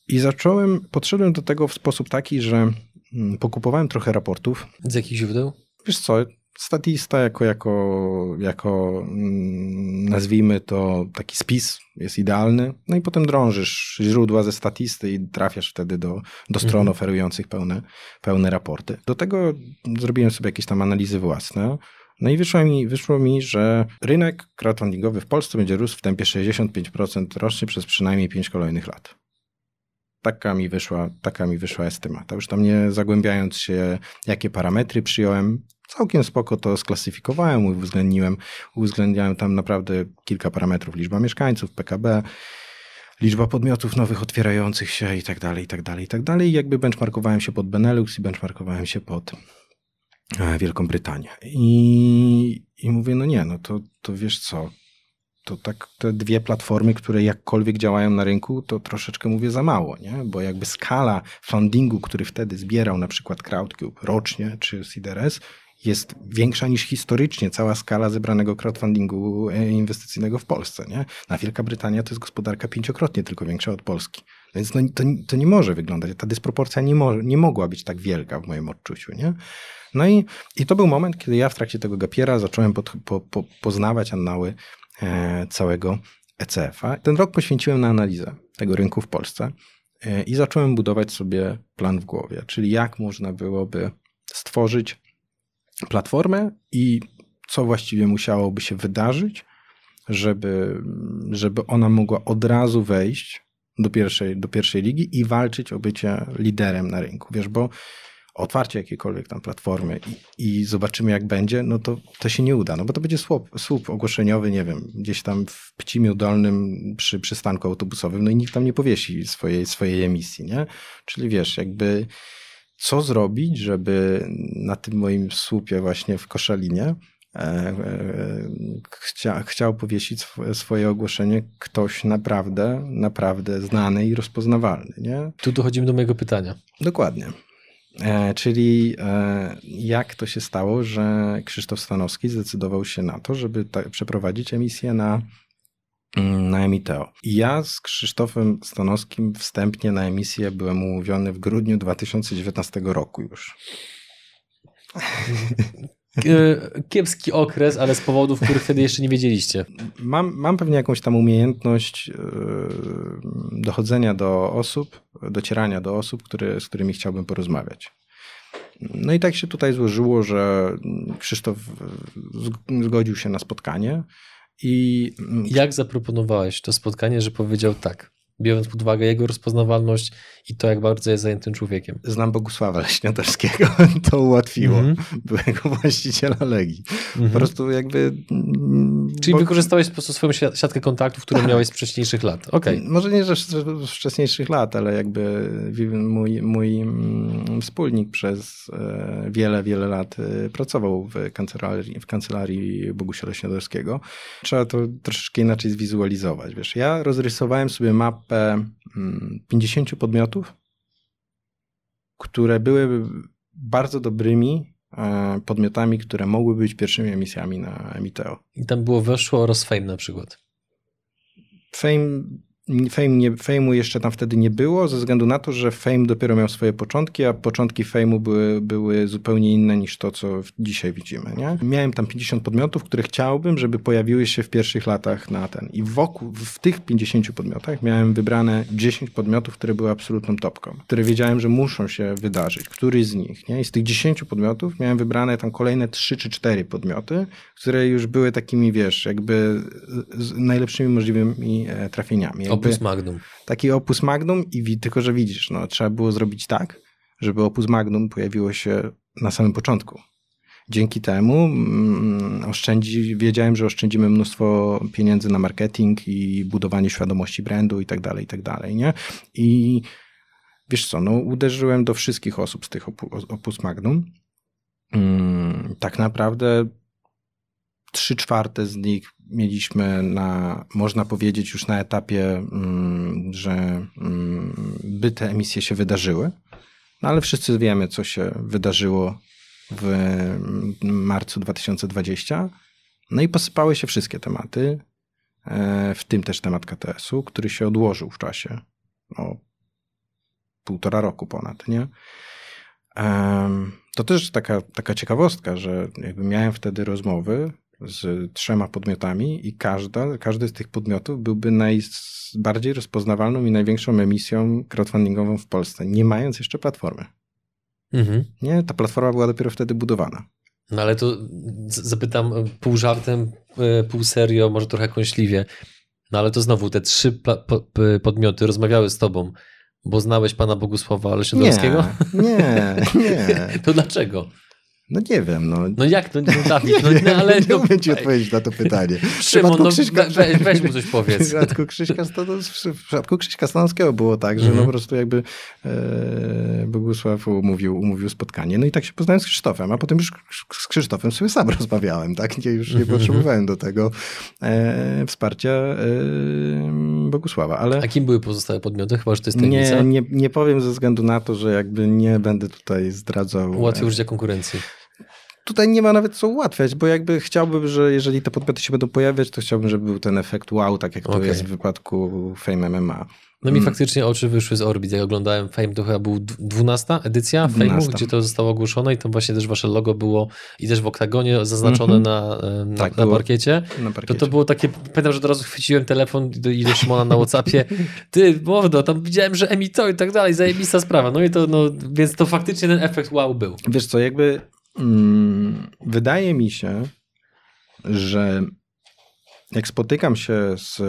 I zacząłem, podszedłem do tego w sposób taki, że mm, pokupowałem trochę raportów. Z jakich źródeł? Wiesz co, statista jako, jako, jako mm, nazwijmy to taki spis jest idealny. No i potem drążysz źródła ze statisty i trafiasz wtedy do, do stron mhm. oferujących pełne, pełne raporty. Do tego zrobiłem sobie jakieś tam analizy własne. No i wyszło mi, wyszło mi, że rynek crowdfundingowy w Polsce będzie rósł w tempie 65% rocznie przez przynajmniej 5 kolejnych lat. Taka mi wyszła, taka mi wyszła estymata. Już tam nie zagłębiając się, jakie parametry przyjąłem, całkiem spoko to sklasyfikowałem, uwzględniłem, uwzględniałem tam naprawdę kilka parametrów, liczba mieszkańców, PKB, liczba podmiotów nowych otwierających się i tak dalej, i tak dalej, i tak dalej. I jakby benchmarkowałem się pod Benelux i benchmarkowałem się pod Wielką Brytanię. I, i mówię, no nie, no to, to wiesz co, to tak te dwie platformy, które jakkolwiek działają na rynku, to troszeczkę mówię za mało, nie? Bo jakby skala fundingu, który wtedy zbierał na przykład Crowdcube rocznie, czy CDRS, jest większa niż historycznie cała skala zebranego crowdfundingu e, inwestycyjnego w Polsce. Nie? Na Wielka Brytania to jest gospodarka pięciokrotnie tylko większa od Polski. Więc no, to, to nie może wyglądać. Ta dysproporcja nie, mo, nie mogła być tak wielka w moim odczuciu. Nie? No i, i to był moment, kiedy ja w trakcie tego gapiera zacząłem pod, po, po, poznawać annały e, całego ECF-a. Ten rok poświęciłem na analizę tego rynku w Polsce e, i zacząłem budować sobie plan w głowie, czyli jak można byłoby stworzyć platformę i co właściwie musiałoby się wydarzyć, żeby, żeby ona mogła od razu wejść do pierwszej, do pierwszej ligi i walczyć o bycie liderem na rynku. Wiesz, bo otwarcie jakiejkolwiek tam platformy i, i, zobaczymy jak będzie, no to, to się nie uda, no bo to będzie słup, słup ogłoszeniowy, nie wiem, gdzieś tam w Pcimiu Dolnym przy przystanku autobusowym, no i nikt tam nie powiesi swojej, swojej emisji, nie? Czyli wiesz, jakby co zrobić, żeby na tym moim słupie właśnie w Koszalinie e, e, chcia, chciał powiesić swoje ogłoszenie ktoś naprawdę, naprawdę znany i rozpoznawalny. Nie? Tu dochodzimy do mojego pytania. Dokładnie. E, czyli e, jak to się stało, że Krzysztof Stanowski zdecydował się na to, żeby ta, przeprowadzić emisję na Mm, na Emiteo. Ja z Krzysztofem Stanowskim wstępnie na emisję byłem umówiony w grudniu 2019 roku już. Kiepski okres, ale z powodów, których wtedy jeszcze nie wiedzieliście. Mam, mam pewnie jakąś tam umiejętność e, dochodzenia do osób, docierania do osób, które, z którymi chciałbym porozmawiać. No i tak się tutaj złożyło, że Krzysztof zgodził się na spotkanie. I jak zaproponowałeś to spotkanie, że powiedział tak? Biorąc pod uwagę jego rozpoznawalność i to, jak bardzo jest zajętym człowiekiem. Znam Bogusława Leśniatarskiego, to ułatwiło mm -hmm. byłego właściciela Legii. Mm -hmm. Po mhm. prostu jakby... Mm, Czyli bo... wykorzystałeś po prostu swoją siatkę kontaktów, którą tak. miałeś z wcześniejszych lat. Okay. Może nie, że z wcześniejszych lat, ale jakby mój, mój mm, wspólnik przez e, wiele, wiele lat e, pracował w kancelarii, w kancelarii Bogusia Leśniatarskiego. Trzeba to troszeczkę inaczej zwizualizować. Wiesz, ja rozrysowałem sobie mapę mapę 50 mm, podmiotów, które były bardzo dobrymi e, podmiotami, które mogły być pierwszymi emisjami na Emiteo. I tam było weszło oraz Fame na przykład. Fame Fame nie, Fame'u jeszcze tam wtedy nie było, ze względu na to, że Fame dopiero miał swoje początki, a początki Fame'u były, były zupełnie inne niż to, co dzisiaj widzimy. Nie? Miałem tam 50 podmiotów, które chciałbym, żeby pojawiły się w pierwszych latach na ten. I wokół, w tych 50 podmiotach miałem wybrane 10 podmiotów, które były absolutną topką, które wiedziałem, że muszą się wydarzyć. Który z nich. Nie? I z tych 10 podmiotów miałem wybrane tam kolejne 3 czy 4 podmioty, które już były takimi, wiesz, jakby najlepszymi możliwymi e, trafieniami opus magnum. Taki opus magnum i tylko, że widzisz, no, trzeba było zrobić tak, żeby opus magnum pojawiło się na samym początku. Dzięki temu mm, oszczędzi, wiedziałem, że oszczędzimy mnóstwo pieniędzy na marketing i budowanie świadomości brandu i tak dalej, i tak dalej, nie? I wiesz co, no uderzyłem do wszystkich osób z tych opus magnum. Mm, tak naprawdę trzy czwarte z nich mieliśmy na, można powiedzieć, już na etapie, mm, że mm, by te emisje się wydarzyły. No ale wszyscy wiemy, co się wydarzyło w mm, marcu 2020. No i posypały się wszystkie tematy, e, w tym też temat KTS-u, który się odłożył w czasie o półtora roku ponad, nie? To też taka, taka ciekawostka, że jakby miałem wtedy rozmowy z trzema podmiotami i każda, każdy z tych podmiotów byłby najbardziej rozpoznawalną i największą emisją crowdfundingową w Polsce, nie mając jeszcze platformy. Mhm. Nie, ta platforma była dopiero wtedy budowana. No ale to zapytam pół żartem, e, pół serio, może trochę kąśliwie. No ale to znowu te trzy podmioty rozmawiały z tobą, bo znałeś pana Bogusława Leszydowskiego? Nie, nie, nie. to dlaczego? No nie wiem, no. No jak to, no Dawid, no, no ale... Nie no, umiem ci odpowiedzieć na to pytanie. Szymon, no Krzyśka, weź, weź mu coś powiedz. W przypadku Krzyśka, w przypadku Krzyśka Stanowskiego było tak, że mm -hmm. no po prostu jakby e, Bogusław umówił, umówił spotkanie, no i tak się poznałem z Krzysztofem, a potem już z Krzysztofem sobie sam rozmawiałem, tak? Nie, już nie mm -hmm. potrzebowałem do tego e, wsparcia e, Bogusława, ale... A kim były pozostałe podmioty? Chyba, że to jest tajemnica? Nie, nie, nie powiem ze względu na to, że jakby nie będę tutaj zdradzał... Ułatwił e, życie konkurencji tutaj nie ma nawet co ułatwiać, bo jakby chciałbym, że jeżeli te podmioty się będą pojawiać, to chciałbym, żeby był ten efekt wow, tak jak to jest w wypadku Fame MMA. No mi hmm. faktycznie oczy wyszły z orbit. Jak oglądałem Fame, to chyba był 12 edycja Fame'u, gdzie to zostało ogłoszone i tam właśnie też wasze logo było i też w oktagonie zaznaczone mm -hmm. na, na, tak, na, parkiecie. na, parkiecie. To to było takie, pamiętam, że od razu chwyciłem telefon do, i do Szymona na Whatsappie. Ty, mordo, tam widziałem, że Emito i tak dalej, zajebista sprawa. No i to, no, więc to faktycznie ten efekt wow był. Wiesz co, jakby Mm, wydaje mi się, że jak spotykam się z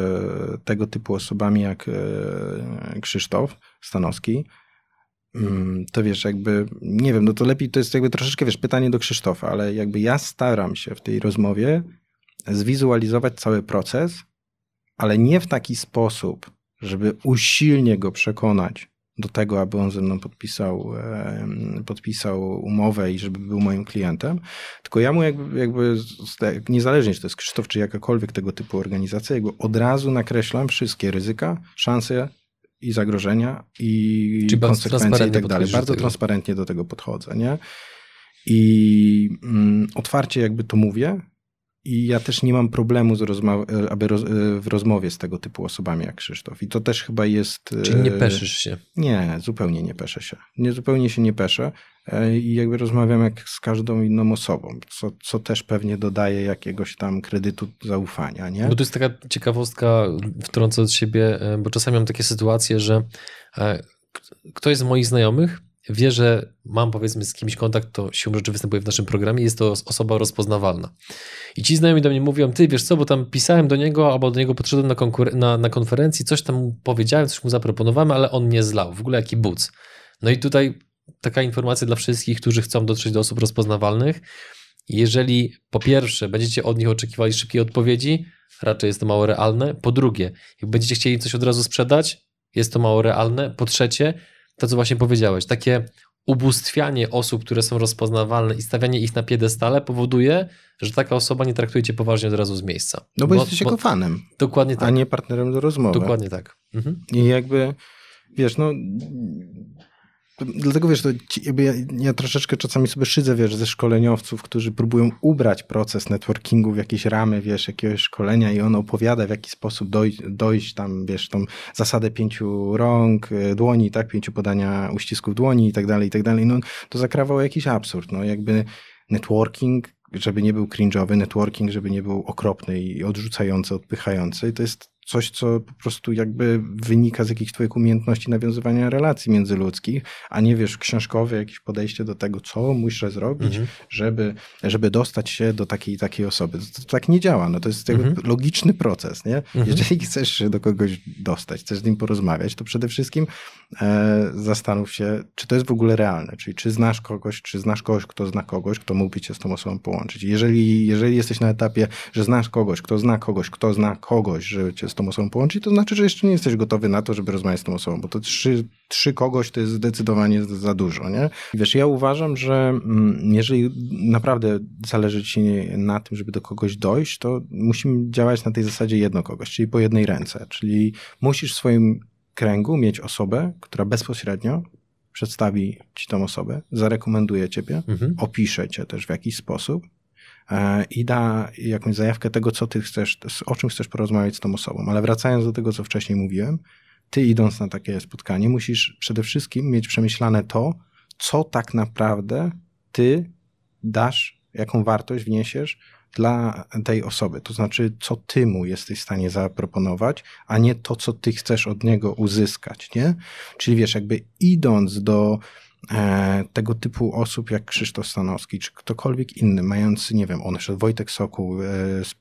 tego typu osobami jak e, Krzysztof Stanowski, mm, to wiesz, jakby, nie wiem, no to lepiej, to jest jakby troszeczkę, wiesz, pytanie do Krzysztofa, ale jakby ja staram się w tej rozmowie zwizualizować cały proces, ale nie w taki sposób, żeby usilnie go przekonać do tego, aby on ze mną podpisał, podpisał umowę i żeby był moim klientem, tylko ja mu jakby, jakby niezależnie czy to jest Krzysztof, czy jakakolwiek tego typu organizacja, jakby od razu nakreślam wszystkie ryzyka, szanse i zagrożenia i Czyli konsekwencje i tak dalej. Bardzo transparentnie do tego podchodzę, nie? I mm, otwarcie jakby to mówię, i ja też nie mam problemu z rozma- aby roz- w rozmowie z tego typu osobami jak Krzysztof. I to też chyba jest. Czyli nie peszysz się? Nie, zupełnie nie peszę się. Nie, zupełnie się nie peszę. E, I jakby rozmawiam jak z każdą inną osobą, co, co też pewnie dodaje jakiegoś tam kredytu zaufania. Nie? Bo to jest taka ciekawostka, wtrącę od siebie, e, bo czasami mam takie sytuacje, że e, ktoś z moich znajomych wie, że mam powiedzmy z kimś kontakt, to siłą rzeczy występuje w naszym programie, jest to osoba rozpoznawalna. I ci znajomi do mnie mówią, ty wiesz co, bo tam pisałem do niego, albo do niego podszedłem na, na, na konferencji, coś tam powiedziałem, coś mu zaproponowałem, ale on nie zlał, w ogóle jaki buc. No i tutaj taka informacja dla wszystkich, którzy chcą dotrzeć do osób rozpoznawalnych. Jeżeli po pierwsze będziecie od nich oczekiwali szybkiej odpowiedzi, raczej jest to mało realne. Po drugie, jak będziecie chcieli coś od razu sprzedać, jest to mało realne. Po trzecie, to, co właśnie powiedziałeś, takie ubóstwianie osób, które są rozpoznawalne i stawianie ich na piedestale powoduje, że taka osoba nie traktuje cię poważnie od razu z miejsca. No bo, bo jesteś jego fanem. Dokładnie tak. A nie partnerem do rozmowy. Dokładnie tak. Mhm. I jakby, wiesz, no Dlatego wiesz, to jakby ja, ja, troszeczkę czasami sobie szydzę, wiesz, ze szkoleniowców, którzy próbują ubrać proces networkingu w jakieś ramy, wiesz, jakiegoś szkolenia i on opowiada, w jaki sposób dojść, dojść tam, wiesz, tą zasadę pięciu rąk, e, dłoni, tak, pięciu podania uścisków dłoni i tak dalej, i tak dalej. No to zakrawał jakiś absurd, no jakby networking, żeby nie był cringe'owy, networking, żeby nie był okropny i odrzucający, odpychający. To jest coś, co po prostu jakby wynika z jakichś twoich umiejętności nawiązywania relacji międzyludzkich, a nie wiesz, książkowe jakieś podejście do tego, co muszę zrobić, mhm. żeby, żeby dostać się do takiej takiej osoby. To, to tak nie działa. No to jest mhm. logiczny proces, nie? Mhm. Jeżeli chcesz się do kogoś dostać, chcesz z nim porozmawiać, to przede wszystkim zastanów się, czy to jest w ogóle realne, czyli czy znasz kogoś, czy znasz kogoś, kto zna kogoś, kto mógłby cię z tą osobą połączyć. Jeżeli, jeżeli jesteś na etapie, że znasz kogoś, kto zna kogoś, kto zna kogoś, żeby cię z tą osobą połączyć, to znaczy, że jeszcze nie jesteś gotowy na to, żeby rozmawiać z tą osobą, bo to trzy, trzy kogoś to jest zdecydowanie za dużo, nie? Wiesz, ja uważam, że mm, jeżeli naprawdę zależy ci na tym, żeby do kogoś dojść, to musimy działać na tej zasadzie jedno kogoś, czyli po jednej ręce, czyli musisz w swoim kręgu mieć osobę, która bezpośrednio przedstawi ci tą osobę, zarekomenduje ciebie, mhm. opisze cię też w jakiś sposób, E, i da jakąś zajawkę tego, co ty chcesz, o czym chcesz porozmawiać z tą osobą. Ale wracając do tego, co wcześniej mówiłem, ty idąc na takie spotkanie, musisz przede wszystkim mieć przemyślane to, co tak naprawdę ty dasz, jaką wartość wniesiesz dla tej osoby. To znaczy, co ty mu jesteś w stanie zaproponować, a nie to, co ty chcesz od niego uzyskać, nie? Czyli wiesz, jakby idąc do e, tego typu osób jak Krzysztof Stanowski, czy ktokolwiek inny, mający, nie wiem, on szedł Wojtek Sokół e,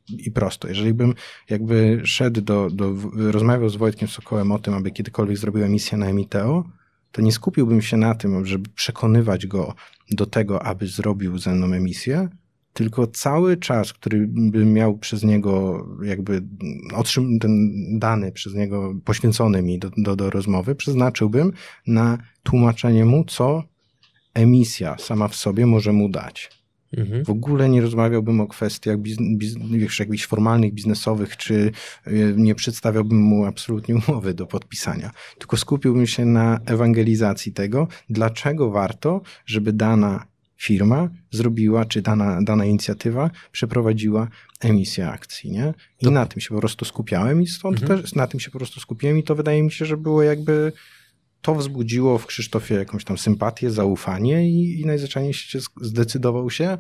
i prosto. Jeżeli bym jakby szedł do, do, rozmawiał z Wojtkiem Sokołem o tym, aby kiedykolwiek zrobił emisję na Emiteo, to nie skupiłbym się na tym, żeby przekonywać go do tego, aby zrobił ze mną emisję, tylko cały czas, który bym miał przez niego, jakby otrzym, ten dany przez niego poświęcony mi do, do, do rozmowy, przeznaczyłbym na tłumaczenie mu, co emisja sama w sobie może mu dać. Mhm. W ogóle nie rozmawiałbym o kwestiach biz, biz, jakichś formalnych, biznesowych, czy e, nie przedstawiałbym mu absolutnie umowy do podpisania. Tylko skupiłbym się na ewangelizacji tego, dlaczego warto, żeby dana firma zrobiła, czy dana, dana inicjatywa przeprowadziła emisję akcji, nie? I to... na tym się po prostu skupiałem i stąd mhm. też na tym się po prostu skupiłem i to wydaje mi się, że było jakby to wzbudziło w Krzysztofie jakąś tam sympatię, zaufanie i, i najzwyczajniej się zdecydował się,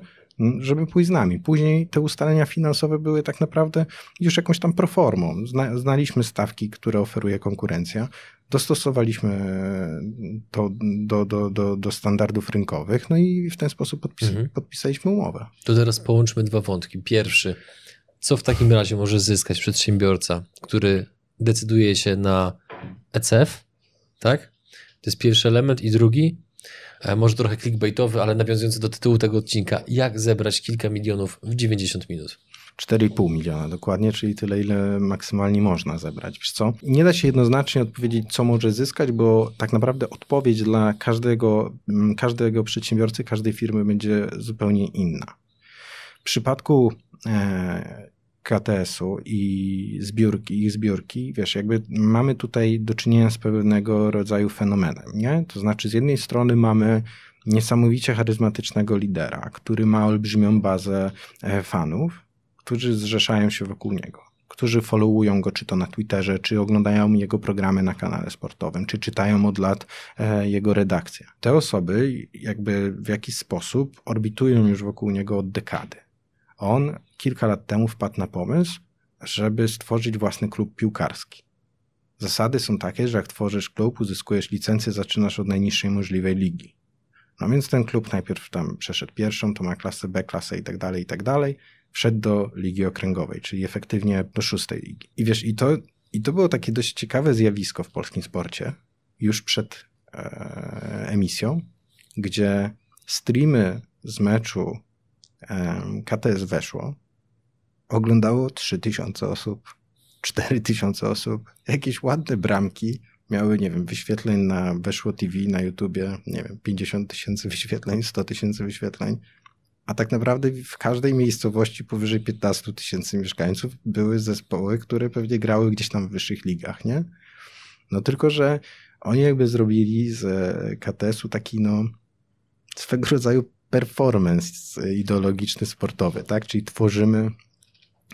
żeby pójść z nami. Później te ustalenia finansowe były tak naprawdę już jakąś tam proformą. Zna, znaliśmy stawki, które oferuje konkurencja, dostosowaliśmy to do, do, do, do standardów rynkowych, no i w ten sposób podpis, mhm. podpisaliśmy umowę. To teraz połączmy dwa wątki. Pierwszy, co w takim razie może zyskać przedsiębiorca, który decyduje się na ECF, tak? To jest pierwszy element. I drugi, e, może trochę clickbaitowy, ale nawiązujący do tytułu tego odcinka, jak zebrać kilka milionów w 90 minut. 4,5 miliona dokładnie, czyli tyle, ile maksymalnie można zebrać. Wiesz co? Nie da się jednoznacznie odpowiedzieć, co może zyskać, bo tak naprawdę odpowiedź dla każdego, mm, każdego przedsiębiorcy, każdej firmy będzie zupełnie inna. W przypadku e, KTS-u i zbiórki, ich zbiórki, wiesz, jakby mamy tutaj do czynienia z pewnego rodzaju fenomenem, nie? To znaczy z jednej strony mamy niesamowicie charyzmatycznego lidera, który ma olbrzymią bazę e, fanów, którzy zrzeszają się wokół niego, którzy followują go czy to na Twitterze, czy oglądają jego programy na kanale sportowym, czy czytają od lat e, jego redakcję. Te osoby jakby w jakiś sposób orbitują już wokół niego od dekady. On kilka lat temu wpadł na pomysł, żeby stworzyć własny klub piłkarski. Zasady są takie, że jak tworzysz klub, uzyskujesz licencję, zaczynasz od najniższej możliwej ligi. No więc ten klub najpierw tam przeszedł pierwszą, to ma klasę B, klasę i tak dalej, i tak dalej wszedł do ligi okręgowej, czyli efektywnie do szóstej ligi. I wiesz, i to, i to było takie dość ciekawe zjawisko w polskim sporcie, już przed e, emisją, gdzie streamy z meczu e, KTS weszło, oglądało 3000 osób, 4000 osób, jakieś ładne bramki, miały, nie wiem, wyświetleń na Weszło TV, na YouTubie, nie wiem, 50 tysięcy wyświetleń, 100 tysięcy wyświetleń a tak naprawdę w każdej miejscowości powyżej 15 tysięcy mieszkańców były zespoły, które pewnie grały gdzieś tam w wyższych ligach, nie? No tylko, że oni jakby zrobili z KTS-u taki no swego rodzaju performance ideologiczny, sportowy, tak? Czyli tworzymy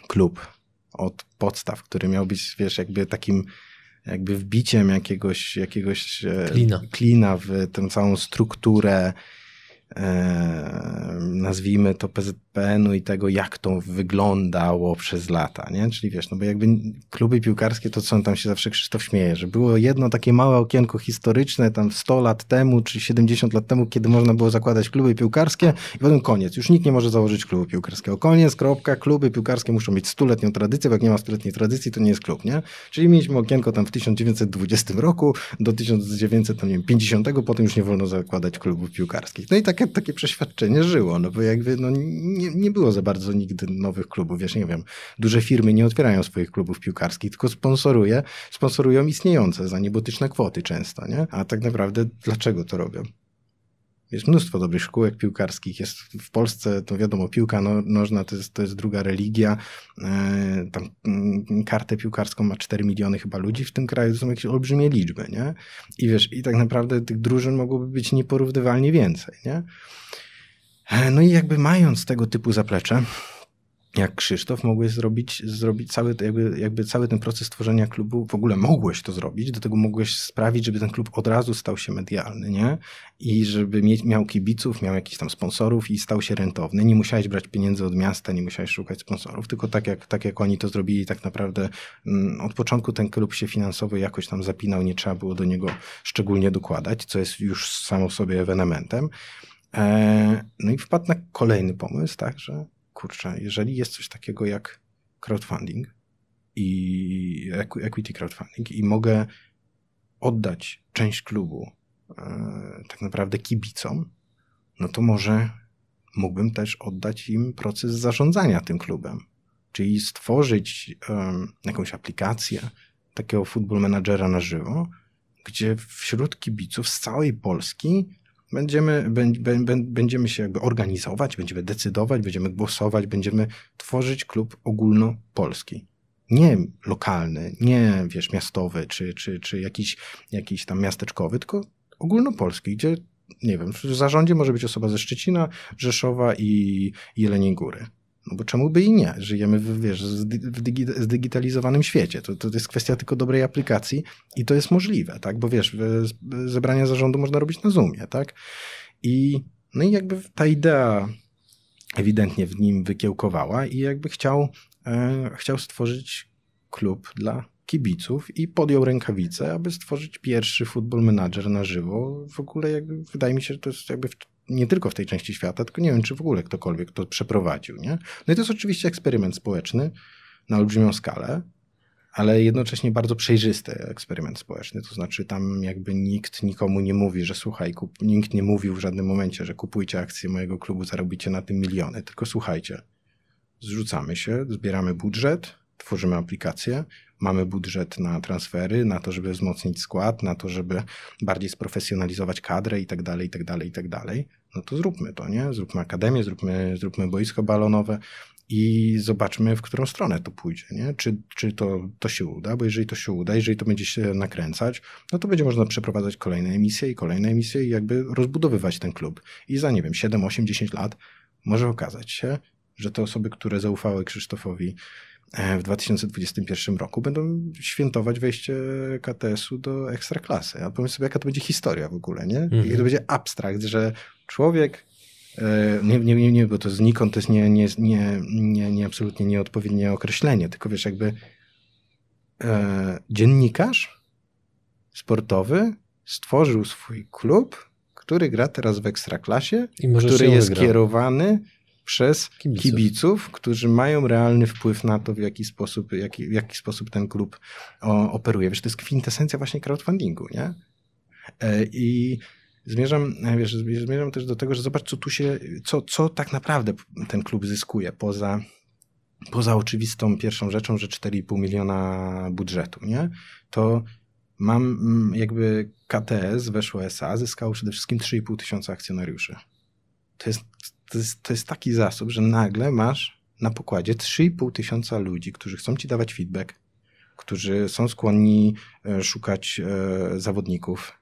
klub od podstaw, który miał być, wiesz, jakby takim jakby wbiciem jakiegoś, jakiegoś e, klina. klina w tę całą strukturę e, nazwijmy to PZPN-u i tego, jak to wyglądało przez lata, nie? Czyli wiesz, no bo jakby kluby piłkarskie, to co on tam się zawsze Krzysztof śmieje, że było jedno takie małe okienko historyczne tam 100 lat temu, czy 70 lat temu, kiedy można było zakładać kluby piłkarskie i potem koniec. Już nikt nie może założyć klubu piłkarskiego. Koniec, kropka, kluby piłkarskie muszą mieć stuletnią tradycję, bo jak nie ma stuletniej tradycji, to nie jest klub, nie? Czyli mieliśmy okienko tam w 1920 roku do 1950, potem już nie wolno zakładać klubów piłkarskich. No i takie, takie przeświadczenie żyło, no bo jakby no, nie, nie było za bardzo nigdy nowych klubów. Wiesz, nie wiem, duże firmy nie otwierają swoich klubów piłkarskich, tylko sponsoruje, sponsorują istniejące za niebotyczne kwoty często, nie? A tak naprawdę dlaczego to robią? Jest mnóstwo dobrych szkółek piłkarskich. Jest w Polsce, to wiadomo, piłka no, nożna to jest, to jest druga religia. E, tam mm, kartę piłkarską ma 4 miliony chyba ludzi w tym kraju. To są jakieś olbrzymie liczby, nie? I wiesz, i tak naprawdę tych drużyn mogłoby być nieporównywalnie więcej, nie? E, no i jakby mając tego typu zaplecze, jak Krzysztof mogłeś zrobić, zrobić cały, jakby, jakby cały ten proces tworzenia klubu, w ogóle mogłeś to zrobić, do tego mogłeś sprawić, żeby ten klub od razu stał się medialny, nie? I żeby mieć, miał kibiców, miał jakichś tam sponsorów i stał się rentowny. Nie musiałeś brać pieniędzy od miasta, nie musiałeś szukać sponsorów, tylko tak jak, tak jak oni to zrobili, tak naprawdę mm, od początku ten klub się finansowo jakoś tam zapinał, nie trzeba było do niego szczególnie dokładać, co jest już samo sobie ewenementem. E, no i wpadł na kolejny pomysł, tak, że kurczę, jeżeli jest coś takiego jak crowdfunding i equity crowdfunding i mogę oddać część klubu e, tak naprawdę kibicom, no to może mógłbym też oddać im proces zarządzania tym klubem. Czyli stworzyć jakąś aplikację takiego football managera na żywo, gdzie wśród kibiców z całej Polski Będziemy, będziemy się jakby organizować, będziemy decydować, będziemy głosować, będziemy tworzyć klub ogólnopolski. Nie lokalny, nie wiesz, miastowy, czy, czy, czy jakiś, jakiś tam miasteczkowy, tylko ogólnopolski, gdzie nie wiem, w zarządzie może być osoba ze Szczecina, Rzeszowa i Jeleniej Góry. No bo czemu by i nie? Żyjemy w, wiesz, w zdigitalizowanym świecie. To, to jest kwestia tylko dobrej aplikacji i to jest możliwe, tak? Bo wiesz, zebrania zarządu można robić na Zoomie, tak? I, no i jakby ta idea ewidentnie w nim wykiełkowała i jakby chciał, e, chciał stworzyć klub dla kibiców i podjął rękawice, aby stworzyć pierwszy football manager na żywo. W ogóle jakby wydaje mi się, że to jest jakby nie tylko w tej części świata, tylko nie wiem, czy w ogóle ktokolwiek to przeprowadził. Nie? No i to jest oczywiście eksperyment społeczny na olbrzymią skalę, ale jednocześnie bardzo przejrzysty eksperyment społeczny. To znaczy, tam jakby nikt nikomu nie mówi, że słuchaj, kup, nikt nie mówił w żadnym momencie, że kupujcie akcje mojego klubu, zarobicie na tym miliony. Tylko słuchajcie, zrzucamy się, zbieramy budżet, tworzymy aplikację, mamy budżet na transfery, na to, żeby wzmocnić skład, na to, żeby bardziej sprofesjonalizować kadrę i tak dalej, i tak dalej, i tak dalej, no to zróbmy to, nie? Zróbmy akademię, zróbmy, zróbmy boisko balonowe i zobaczmy, w którą stronę to pójdzie, nie? Czy, czy to, to się uda, bo jeżeli to się uda, jeżeli to będzie się nakręcać, no to będzie można przeprowadzać kolejne emisje i kolejne emisje i jakby rozbudowywać ten klub. I za, nie wiem, 7, 8, 10 lat może okazać się, że te osoby, które zaufały Krzysztofowi w 2021 roku będą świętować wejście KTS-u do ekstraklasy. A pomyśl sobie, jaka to będzie historia w ogóle, nie? Mhm. To będzie abstrakt, że człowiek e, nie, nie, nie, nie, bo to znikąd to jest nie, nie, nie, nie, nie absolutnie nieodpowiednie określenie, tylko wiesz, jakby e, dziennikarz sportowy stworzył swój klub, który gra teraz w ekstraklasie, który jest wygrał. kierowany przez kibiców. kibiców. którzy mają realny wpływ na to, w jaki sposób, jaki, w jaki sposób ten klub o, operuje. Wiesz, to jest kwintesencja właśnie crowdfundingu, nie? E, I zmierzam, wiesz, zmierzam też do tego, że zobacz, co tu się, co, co tak naprawdę ten klub zyskuje poza, poza oczywistą pierwszą rzeczą, że 4,5 miliona budżetu, nie? To mam mm, jakby KTS, weszło SA, zyskało przede wszystkim 3,5 tysiąca akcjonariuszy. To jest to jest, to jest taki zasób, że nagle masz na pokładzie 3,5 tysiąca ludzi, którzy chcą ci dawać feedback, którzy są skłonni e, szukać e, zawodników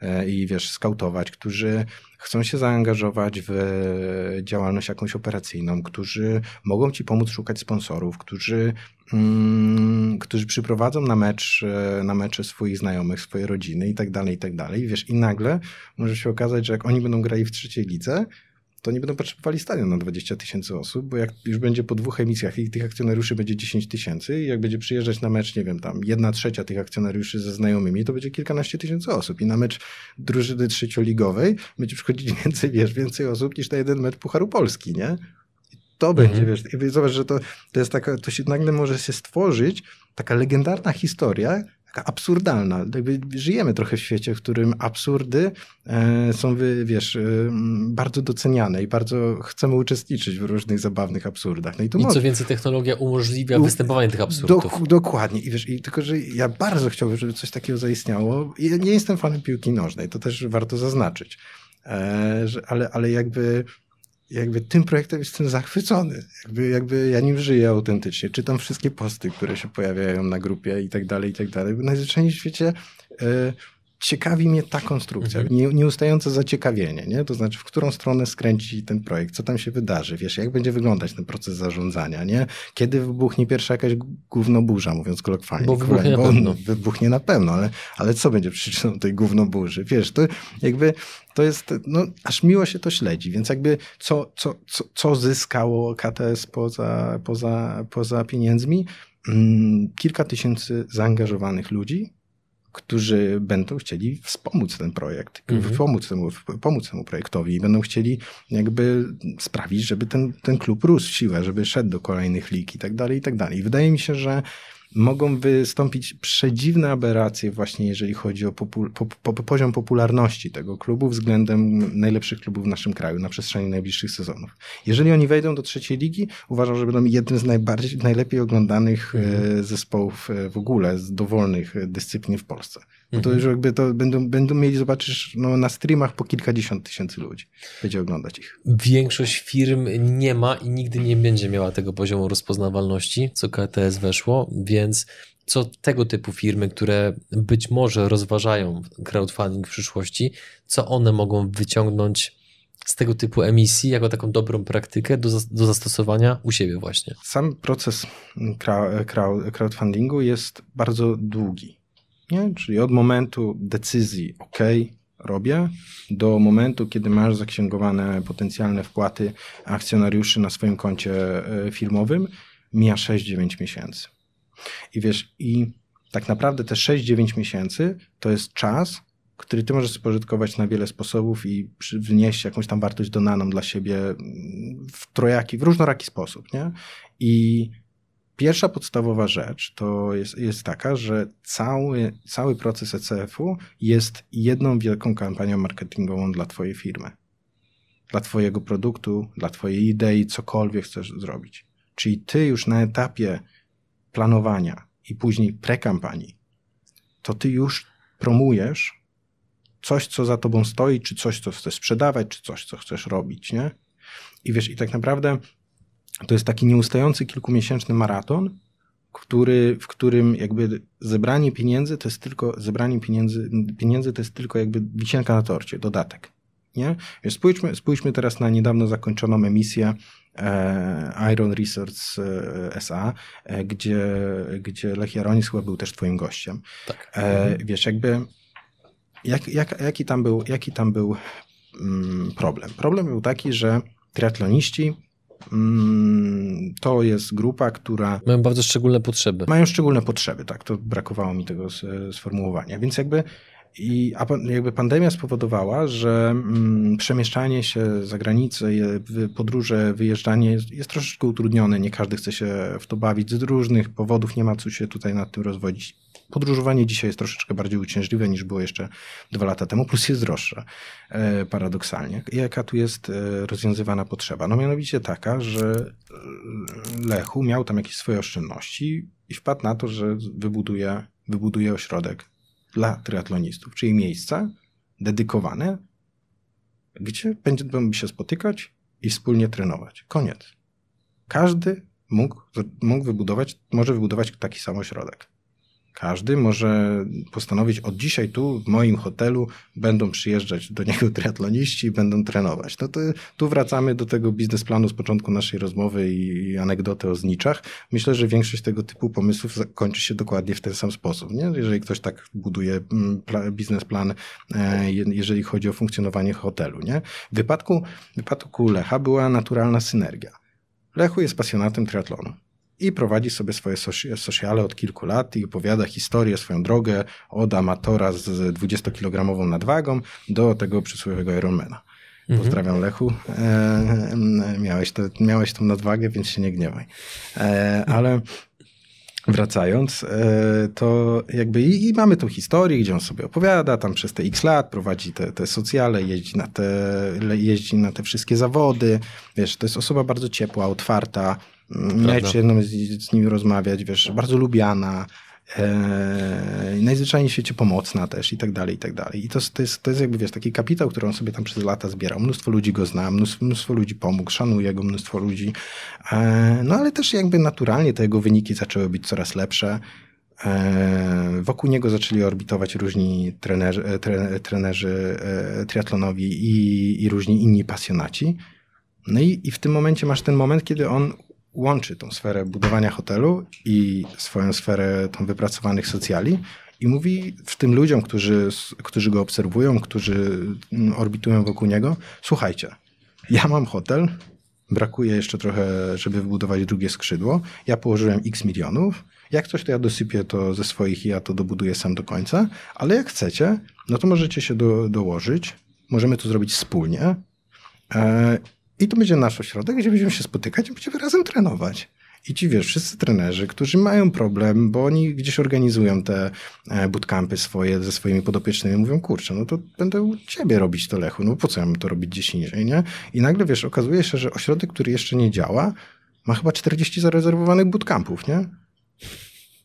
e, i wiesz, skautować, którzy chcą się zaangażować w działalność jakąś operacyjną, którzy mogą ci pomóc szukać sponsorów, którzy, mm, którzy przyprowadzą na mecz, na mecze swoich znajomych, swoje rodziny i tak dalej, i tak dalej. Wiesz, i nagle może się okazać, że jak oni będą grali w trzeciej lidze, to nie będą potrzebowali stadion na 20 tysięcy osób, bo jak już będzie po dwóch emisjach i tych akcjonariuszy będzie 10 tysięcy i jak będzie przyjeżdżać na mecz, nie wiem, tam jedna trzecia tych akcjonariuszy ze znajomymi, to będzie kilkanaście tysięcy osób i na mecz drużyny trzecioligowej będzie przychodzić więcej, wiesz, więcej osób niż na jeden mecz Pucharu Polski, nie? to mhm. będzie, wiesz, zobacz, że to, to jest taka, to się nagle może się stworzyć taka legendarna historia, taka absurdalna. Jakby żyjemy trochę w świecie, w którym absurdy e, są, wiesz, e, bardzo doceniane i bardzo chcemy uczestniczyć w różnych zabawnych absurdach. No i, to I co więcej, technologia umożliwia występowanie tych absurdów. Dok dokładnie. I wiesz, i tylko, że ja bardzo chciałbym, żeby coś takiego zaistniało. Ja nie jestem fanem piłki nożnej, to też warto zaznaczyć. E, że, ale, ale jakby jakby tym projektem jestem zachwycony. Jakby, jakby ja nim żyję autentycznie. Czytam wszystkie posty, które się pojawiają na grupie i tak dalej, i tak dalej. Najzwyczajniej w świecie e, ciekawi mnie ta konstrukcja, Mhm. nie, nieustające zaciekawienie, nie? to znaczy w którą stronę skręci ten projekt, co tam się wydarzy, wiesz, jak będzie wyglądać ten proces zarządzania, nie? Kiedy wybuchnie pierwsza jakaś gównoburza, mówiąc kolokwialnie. Bo wybuchnie na Bo pewno. Wybuchnie na pewno, ale, ale co będzie przyczyną tej gównoburzy? Wiesz, to jakby to jest, no aż miło się to śledzi, więc jakby co, co, co, co zyskało KTS poza, poza, poza pieniędzmi? Mm, Kilka tysięcy zaangażowanych ludzi, którzy będą chcieli wspomóc ten projekt, Mhm. pomóc, temu, pomóc temu projektowi i będą chcieli jakby sprawić, żeby ten, ten klub rósł w siłę, żeby szedł do kolejnych lig i tak dalej, i tak dalej. I wydaje mi się, że mogą wystąpić przedziwne aberracje właśnie jeżeli chodzi o popu- po, po, poziom popularności tego klubu względem najlepszych klubów w naszym kraju na przestrzeni najbliższych sezonów. Jeżeli oni wejdą do trzeciej ligi, uważam, że będą jednym z najbardziej, najlepiej oglądanych e, zespołów e, w ogóle z dowolnych e, dyscyplin w Polsce. Bo to Mhm. już jakby to będą, będą mieli, zobaczysz, no, na streamach po kilkadziesiąt tysięcy ludzi będzie oglądać ich. Większość firm nie ma i nigdy nie będzie miała tego poziomu rozpoznawalności, co KTS weszło, więc co tego typu firmy, które być może rozważają crowdfunding w przyszłości, co one mogą wyciągnąć z tego typu emisji jako taką dobrą praktykę do, do zastosowania u siebie właśnie. Sam proces crowd, crowd, crowdfundingu jest bardzo długi. Nie? Czyli od momentu decyzji, OK, robię, do momentu, kiedy masz zaksięgowane potencjalne wpłaty akcjonariuszy na swoim koncie e, firmowym, mija 6-9 miesięcy. I wiesz, i tak naprawdę te 6-9 miesięcy to jest czas, który ty możesz spożytkować na wiele sposobów i wnieść jakąś tam wartość dodaną dla siebie mm, w trojaki, w różnoraki sposób, nie? I pierwsza podstawowa rzecz to jest, jest taka, że cały, cały proces ECF-u jest jedną wielką kampanią marketingową dla twojej firmy. Dla twojego produktu, dla twojej idei, cokolwiek chcesz zrobić. Czyli ty już na etapie planowania i później prekampanii, to ty już promujesz coś, co za tobą stoi, czy coś, co chcesz sprzedawać, czy coś, co chcesz robić, nie? I wiesz, i tak naprawdę to jest taki nieustający kilkumiesięczny maraton, który, w którym jakby zebranie pieniędzy to jest tylko, zebranie pieniędzy, pieniędzy to jest tylko jakby wisienka na torcie, dodatek. Nie? Spójrzmy, spójrzmy teraz na niedawno zakończoną emisję Iron Research e, SA, e, gdzie, gdzie Lech Jaronis chyba był też twoim gościem. Tak. E, wiesz, jakby jak, jak, jaki tam był, jaki tam był mm, problem? Problem był taki, że triatloniści mm, to jest grupa, która Mają bardzo szczególne potrzeby. mają szczególne potrzeby, tak, to brakowało mi tego sformułowania, więc jakby i a jakby pandemia spowodowała, że mm, przemieszczanie się za granicę, podróże, wyjeżdżanie jest, jest troszeczkę utrudnione. Nie każdy chce się w to bawić z różnych powodów, nie ma co się tutaj nad tym rozwodzić. Podróżowanie dzisiaj jest troszeczkę bardziej uciążliwe niż było jeszcze dwa lata temu, plus jest droższe, e, paradoksalnie. Jaka tu jest e, rozwiązywana potrzeba? No mianowicie taka, że e, Lechu miał tam jakieś swoje oszczędności i wpadł na to, że wybuduje, wybuduje ośrodek dla triatlonistów, czyli miejsce dedykowane, gdzie będą się spotykać i wspólnie trenować. Koniec. Każdy mógł, mógł wybudować, może wybudować taki sam ośrodek. Każdy może postanowić od dzisiaj tu, w moim hotelu, będą przyjeżdżać do niego triatloniści i będą trenować. No to tu wracamy do tego biznesplanu z początku naszej rozmowy i, anegdoty o zniczach. Myślę, że większość tego typu pomysłów kończy się dokładnie w ten sam sposób. Nie? Jeżeli ktoś tak buduje mm, pla, biznesplan, e, je- jeżeli chodzi o funkcjonowanie hotelu. Nie? W wypadku, w wypadku Lecha była naturalna synergia. Lechu jest pasjonatem triatlonu i prowadzi sobie swoje soci- sociale od kilku lat i opowiada historię, swoją drogę od amatora z 20-kilogramową nadwagą do tego przysłowiowego Ironmana. Mhm. Pozdrawiam Lechu. E, e, miałeś, to, miałeś tą nadwagę, więc się nie gniewaj. E, ale wracając, e, to jakby i, i mamy tą historię, gdzie on sobie opowiada, tam przez te x lat prowadzi te, te socjale, jeździ na te, jeździ na te wszystkie zawody. Wiesz, to jest osoba bardzo ciepła, otwarta. Miałeś jedną z, z nim rozmawiać, wiesz, bardzo lubiana. E, najzwyczajniej w świecie pomocna też i tak dalej, i tak dalej. I to, to, jest, to jest jakby, wiesz, taki kapitał, który on sobie tam przez lata zbierał. Mnóstwo ludzi go zna, mnóstwo, mnóstwo ludzi pomógł, szanuje go mnóstwo ludzi. E, no ale też jakby naturalnie te jego wyniki zaczęły być coraz lepsze. E, wokół niego zaczęli orbitować różni trenerzy, e, tre, trenerzy e, triatlonowi i, i różni inni pasjonaci. No i, i w tym momencie masz ten moment, kiedy on łączy tą sferę budowania hotelu i swoją sferę tą wypracowanych socjali i mówi w tym ludziom, którzy, którzy go obserwują, którzy mm, orbitują wokół niego, słuchajcie, ja mam hotel, brakuje jeszcze trochę, żeby wybudować drugie skrzydło, ja położyłem x milionów, jak coś to ja dosypię to ze swoich i ja to dobuduję sam do końca, ale jak chcecie, no to możecie się do, dołożyć, możemy to zrobić wspólnie e, i to będzie nasz ośrodek, gdzie będziemy się spotykać i będziemy razem trenować. I ci wiesz, wszyscy trenerzy, którzy mają problem, bo oni gdzieś organizują te e, bootcampy swoje ze swoimi podopiecznymi, mówią, kurczę, no to będę u ciebie robić to Lechu, no po co ja mam to robić gdzieś indziej, nie? I nagle wiesz, okazuje się, że ośrodek, który jeszcze nie działa, ma chyba 40 zarezerwowanych bootcampów, nie?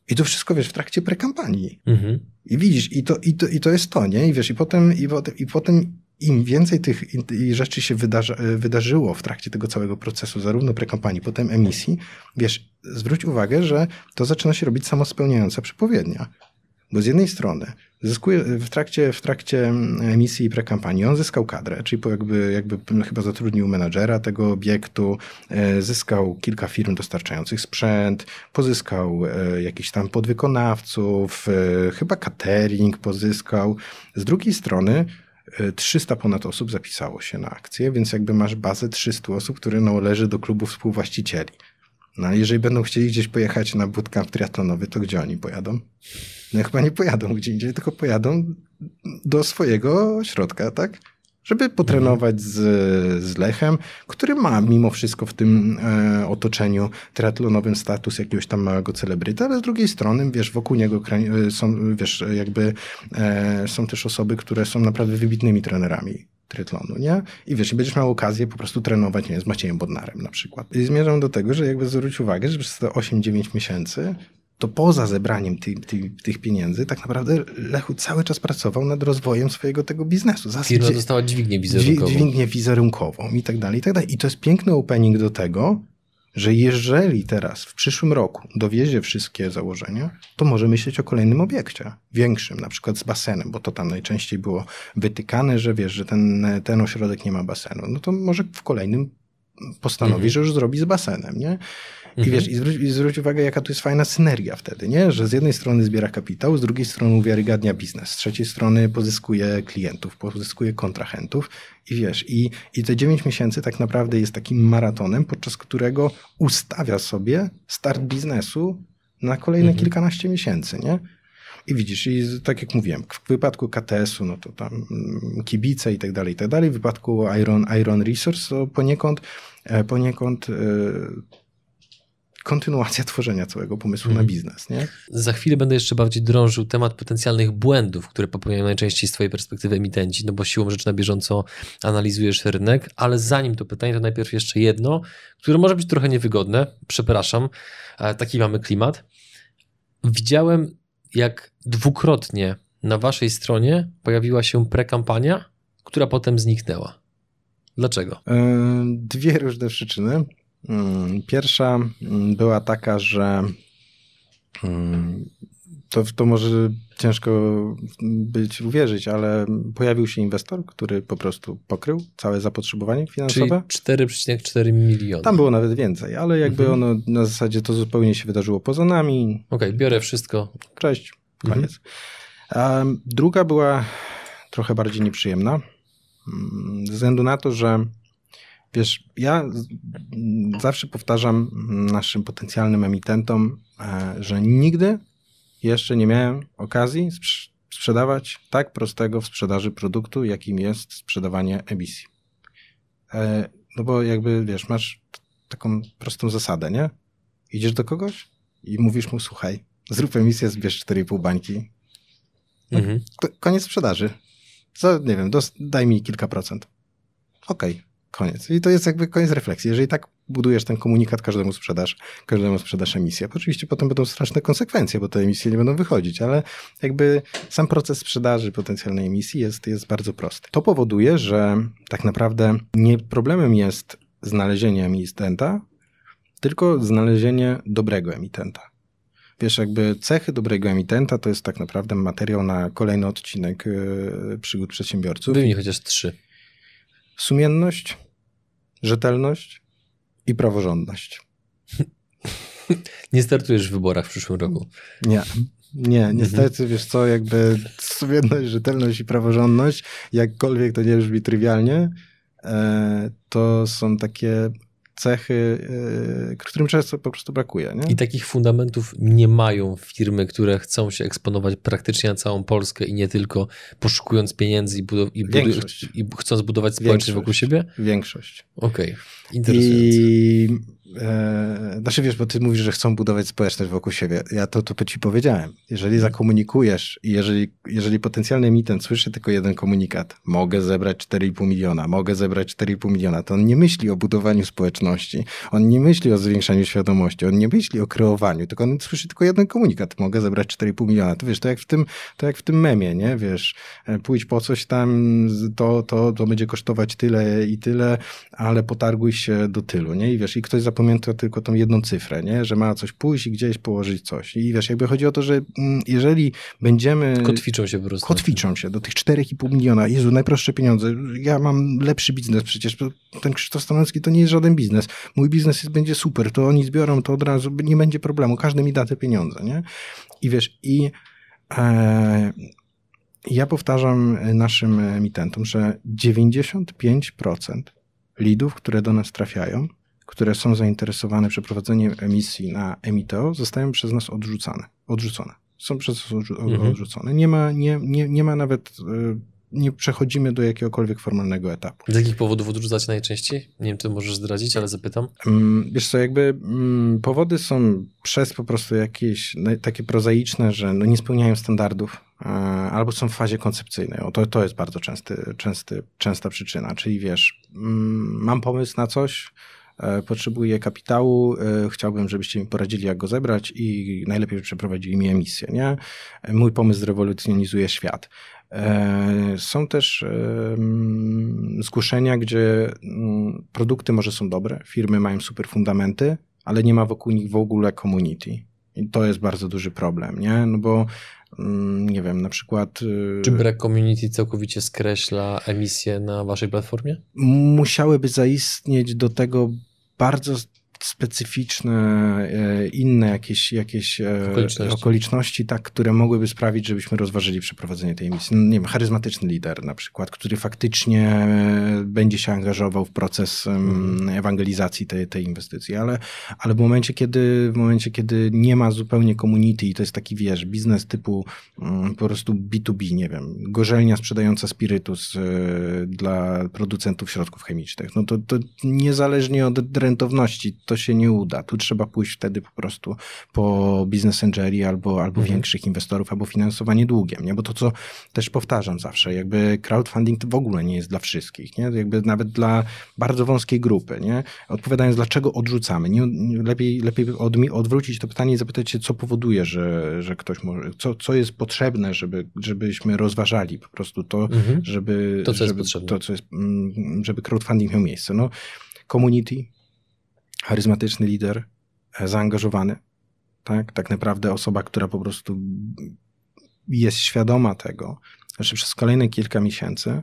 I to wszystko, wiesz, w trakcie prekampanii. Mhm. I widzisz, i to, i, to, i to jest to, nie? I wiesz, i potem, i potem, i potem im więcej tych rzeczy się wydarzy, wydarzyło w trakcie tego całego procesu, zarówno prekampanii, potem emisji, wiesz, zwróć uwagę, że to zaczyna się robić samospełniająca przepowiednia. Bo z jednej strony zyskuje w trakcie, w trakcie emisji i prekampanii, on zyskał kadrę, czyli jakby, jakby chyba zatrudnił menadżera tego obiektu, e, zyskał kilka firm dostarczających sprzęt, pozyskał e, jakichś tam podwykonawców, e, chyba catering pozyskał. Z drugiej strony 300 ponad osób zapisało się na akcję, więc jakby masz bazę 300 osób, które należy do klubu współwłaścicieli. No ale jeżeli będą chcieli gdzieś pojechać na bootcamp triatlonowy, to gdzie oni pojadą? No chyba nie pojadą gdzie indziej, tylko pojadą do swojego ośrodka, tak? Żeby potrenować z, z Lechem, który ma mimo wszystko w tym e, otoczeniu triatlonowym status jakiegoś tam małego celebryta, ale z drugiej strony, wiesz, wokół niego e, są, wiesz, jakby e, są też osoby, które są naprawdę wybitnymi trenerami triatlonu, nie? I wiesz, będziesz miał okazję po prostu trenować, nie z Maciejem Bodnarem na przykład. I zmierzam do tego, że jakby zwróć uwagę, że przez te 8-9 miesięcy to poza zebraniem ty, ty, tych pieniędzy, tak naprawdę Lechu cały czas pracował nad rozwojem swojego tego biznesu. Firma dostała dźwignię wizerunkową. Dźwignię wizerunkową i tak dalej, i tak dalej. I to jest piękny opening do tego, że jeżeli teraz w przyszłym roku dowiezie wszystkie założenia, to może myśleć o kolejnym obiekcie, większym, na przykład z basenem, bo to tam najczęściej było wytykane, że wiesz, że ten, ten ośrodek nie ma basenu. No to może w kolejnym postanowi, mhm. że już zrobi z basenem, nie? I mhm. wiesz, i zwróć, i zwróć, uwagę, jaka tu jest fajna synergia wtedy, nie? Że z jednej strony zbiera kapitał, z drugiej strony uwiarygadnia biznes, z trzeciej strony pozyskuje klientów, pozyskuje kontrahentów i wiesz, i, i te 9 miesięcy tak naprawdę jest takim maratonem, podczas którego ustawia sobie start biznesu na kolejne mhm. kilkanaście miesięcy, nie? I widzisz, i tak jak mówiłem, w wypadku KTS-u, no to tam mm, kibice i tak dalej, i tak dalej. W wypadku Iron, Iron Resource to poniekąd, e, poniekąd e, kontynuacja tworzenia całego pomysłu mm. na mhm. biznes. Nie? Za chwilę będę jeszcze bardziej drążył temat potencjalnych błędów, które popełniają najczęściej z Twojej perspektywy emitenci, no bo siłą rzeczy na bieżąco analizujesz rynek, ale zanim to pytanie, to najpierw jeszcze jedno, które może być trochę niewygodne, przepraszam, taki mamy klimat. Widziałem, jak dwukrotnie na Waszej stronie pojawiła się prekampania, która potem zniknęła. Dlaczego? E, dwie różne przyczyny. Mm, pierwsza mm, była taka, że mm, to, to może ciężko być uwierzyć, ale pojawił się inwestor, który po prostu pokrył całe zapotrzebowanie finansowe. Czyli 4,4 miliona. Tam było nawet więcej, ale jakby mhm. ono na zasadzie to zupełnie się wydarzyło poza nami. Okej, okay, biorę wszystko. Cześć, koniec. Mhm. druga była trochę bardziej nieprzyjemna, ze względu na to, że Wiesz, ja zawsze powtarzam naszym potencjalnym emitentom, e, że nigdy jeszcze nie miałem okazji sprzedawać tak prostego w sprzedaży produktu, jakim jest sprzedawanie emisji. E, no bo jakby, wiesz, masz taką prostą zasadę, nie? Idziesz do kogoś i mówisz mu, słuchaj, zrób emisję, zbierz 4,5 bańki. No, mhm. Koniec sprzedaży. Co, nie wiem, daj mi kilka procent. Okej, okay Koniec. I to jest jakby koniec refleksji. Jeżeli tak budujesz ten komunikat, każdemu sprzedasz, każdemu sprzedasz emisję. Oczywiście potem będą straszne konsekwencje, bo te emisje nie będą wychodzić, ale jakby sam proces sprzedaży potencjalnej emisji jest, jest bardzo prosty. To powoduje, że tak naprawdę nie problemem jest znalezienie emitenta, tylko znalezienie dobrego emitenta. Wiesz, jakby cechy dobrego emitenta to jest tak naprawdę materiał na kolejny odcinek yy, przygód przedsiębiorców. Wymień chociaż trzy. Sumienność, rzetelność i praworządność. Nie startujesz w wyborach w przyszłym roku. Nie. Nie, niestety, wiesz co, jakby sumienność, rzetelność i praworządność, jakkolwiek to nie brzmi trywialnie, e, to są takie cechy, e, którym często po prostu brakuje. Nie? I takich fundamentów nie mają firmy, które chcą się eksponować praktycznie na całą Polskę i nie tylko poszukując pieniędzy i, budow- i, budu- i chcąc budować społeczność wokół siebie? Większość. Okej, okay. interesujące. I e, znaczy wiesz, bo ty mówisz, że chcą budować społeczność wokół siebie. Ja to, to ci powiedziałem. Jeżeli zakomunikujesz i jeżeli, jeżeli potencjalny emitent słyszy tylko jeden komunikat, mogę zebrać 4,5 miliona, mogę zebrać 4,5 miliona, to on nie myśli o budowaniu społeczności, on nie myśli o zwiększaniu świadomości, on nie myśli o kreowaniu, tylko on słyszy tylko jeden komunikat, mogę zebrać 4,5 miliona. To wiesz, to jak w tym, to jak w tym memie, nie? Wiesz, e, pójdź po coś tam, to, to, to będzie kosztować tyle i tyle, ale potarguj się do tylu, nie? I wiesz, i ktoś zapamięta tylko tą jedną cyfrę, nie? Że ma coś pójść i gdzieś położyć coś. I wiesz, jakby chodzi o to, że mm, jeżeli będziemy... Kotwiczą się po prostu. Kotwiczą się do tych 4,5 miliona. Jezu, najprostsze pieniądze. Ja mam lepszy biznes przecież. Ten Krzysztof Stanowski to nie jest żaden biznes. Mój biznes jest, będzie super. To oni zbiorą to od razu, nie będzie problemu. Każdy mi da te pieniądze, nie? I wiesz, i... E, ja powtarzam naszym emitentom, że 95% lidów, które do nas trafiają, które są zainteresowane przeprowadzeniem emisji na Emiteo, zostają przez nas odrzucane. odrzucone. Są przez nas mhm. odrzucone. Nie ma, nie, nie, nie ma nawet nie przechodzimy do jakiegokolwiek formalnego etapu. Z jakich powodów odrzucać najczęściej? Nie wiem, czy możesz zdradzić, ale zapytam. Wiesz co, jakby powody są przez po prostu jakieś takie prozaiczne, że no nie spełniają standardów albo są w fazie koncepcyjnej. O, to, to jest bardzo częsty, częsty, częsta przyczyna. Czyli wiesz, mam pomysł na coś, e, potrzebuję kapitału, e, chciałbym, żebyście mi poradzili, jak go zebrać i najlepiej przeprowadzili mi emisję. Nie? Mój pomysł zrewolucjonizuje świat. E, są też zgłoszenia, gdzie mm, produkty może są dobre, firmy mają super fundamenty, ale nie ma wokół nich w ogóle community. I to jest bardzo duży problem, nie? No bo nie wiem, na przykład. Y, Czy brak community całkowicie skreśla emisję na waszej platformie? Musiałyby zaistnieć do tego bardzo specyficzne, e, inne jakieś, jakieś e, okoliczności. okoliczności, tak, które mogłyby sprawić, żebyśmy rozważyli przeprowadzenie tej misji. No, nie wiem, charyzmatyczny lider na przykład, który faktycznie e, będzie się angażował w proces mhm. ewangelizacji tej, tej inwestycji, ale, ale w momencie, kiedy w momencie, kiedy nie ma zupełnie community i to jest taki, wiesz, biznes typu mm, po prostu B2B, nie wiem, gorzelnia sprzedająca spirytus dla producentów środków chemicznych, no to, to niezależnie od rentowności, to to się nie uda. Tu trzeba pójść wtedy po prostu po business angeli albo, albo mhm. większych inwestorów, albo finansowanie długiem, nie? Bo to, co też powtarzam zawsze, jakby crowdfunding to w ogóle nie jest dla wszystkich, nie? Jakby nawet dla bardzo wąskiej grupy, nie? Odpowiadając, dlaczego odrzucamy, nie, lepiej, lepiej odwrócić to pytanie i zapytać się, co powoduje, że, że ktoś może, co, co jest potrzebne, żeby, żebyśmy rozważali po prostu to, mhm. żeby, to, co żeby, jest potrzebne. To, co jest, mm, żeby crowdfunding miał miejsce. No, community, charyzmatyczny lider, e, zaangażowany, tak? Tak naprawdę osoba, która po prostu jest świadoma tego, że przez kolejne kilka miesięcy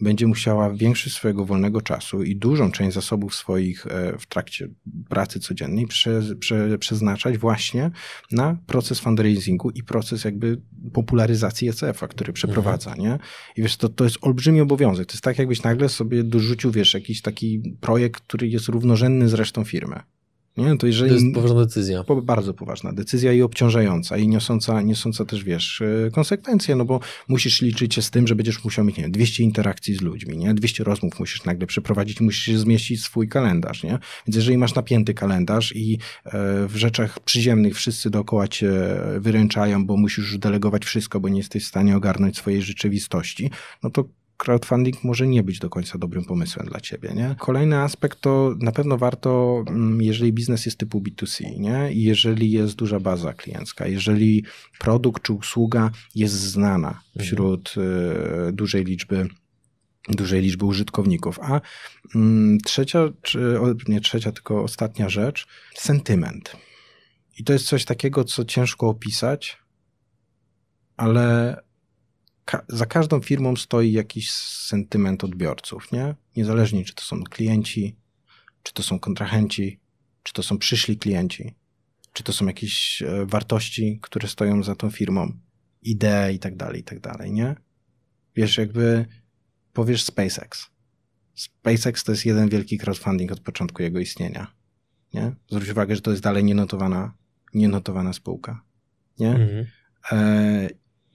będzie musiała większość swojego wolnego czasu i dużą część zasobów swoich e, w trakcie pracy codziennej prze, prze, przeznaczać właśnie na proces fundraisingu i proces jakby popularyzacji ECF-a, który przeprowadza, mhm. nie? I wiesz, to, to jest olbrzymi obowiązek. To jest tak, jakbyś nagle sobie dorzucił, wiesz, jakiś taki projekt, który jest równorzędny z resztą firmy. Nie? To, jeżeli, to jest poważna decyzja. Bardzo poważna decyzja i obciążająca i niosąca, niosąca też, wiesz, e, konsekwencje, no bo musisz liczyć się z tym, że będziesz musiał mieć, nie wiem, 200 interakcji z ludźmi, nie? 200 rozmów musisz nagle przeprowadzić, musisz zmieścić swój kalendarz, nie? Więc jeżeli masz napięty kalendarz i e, w rzeczach przyziemnych wszyscy dookoła cię wyręczają, bo musisz delegować wszystko, bo nie jesteś w stanie ogarnąć swojej rzeczywistości, no to crowdfunding może nie być do końca dobrym pomysłem dla ciebie. Nie? Kolejny aspekt to na pewno warto, mm, jeżeli biznes jest typu B2C, nie? i jeżeli jest duża baza kliencka, jeżeli produkt czy usługa jest znana mhm. wśród y, dużej liczby dużej liczby użytkowników. A mm, trzecia, czy nie trzecia, tylko ostatnia rzecz, sentyment. I to jest coś takiego, co ciężko opisać, ale ka za każdą firmą stoi jakiś sentyment odbiorców, nie? Niezależnie, czy to są klienci, czy to są kontrahenci, czy to są przyszli klienci, czy to są jakieś e, wartości, które stoją za tą firmą, idee i tak dalej, i tak dalej, nie? Wiesz, jakby powiesz SpaceX. SpaceX to jest jeden wielki crowdfunding od początku jego istnienia, nie? Zwróć uwagę, że to jest dalej nienotowana, nienotowana spółka, nie? Mhm. E,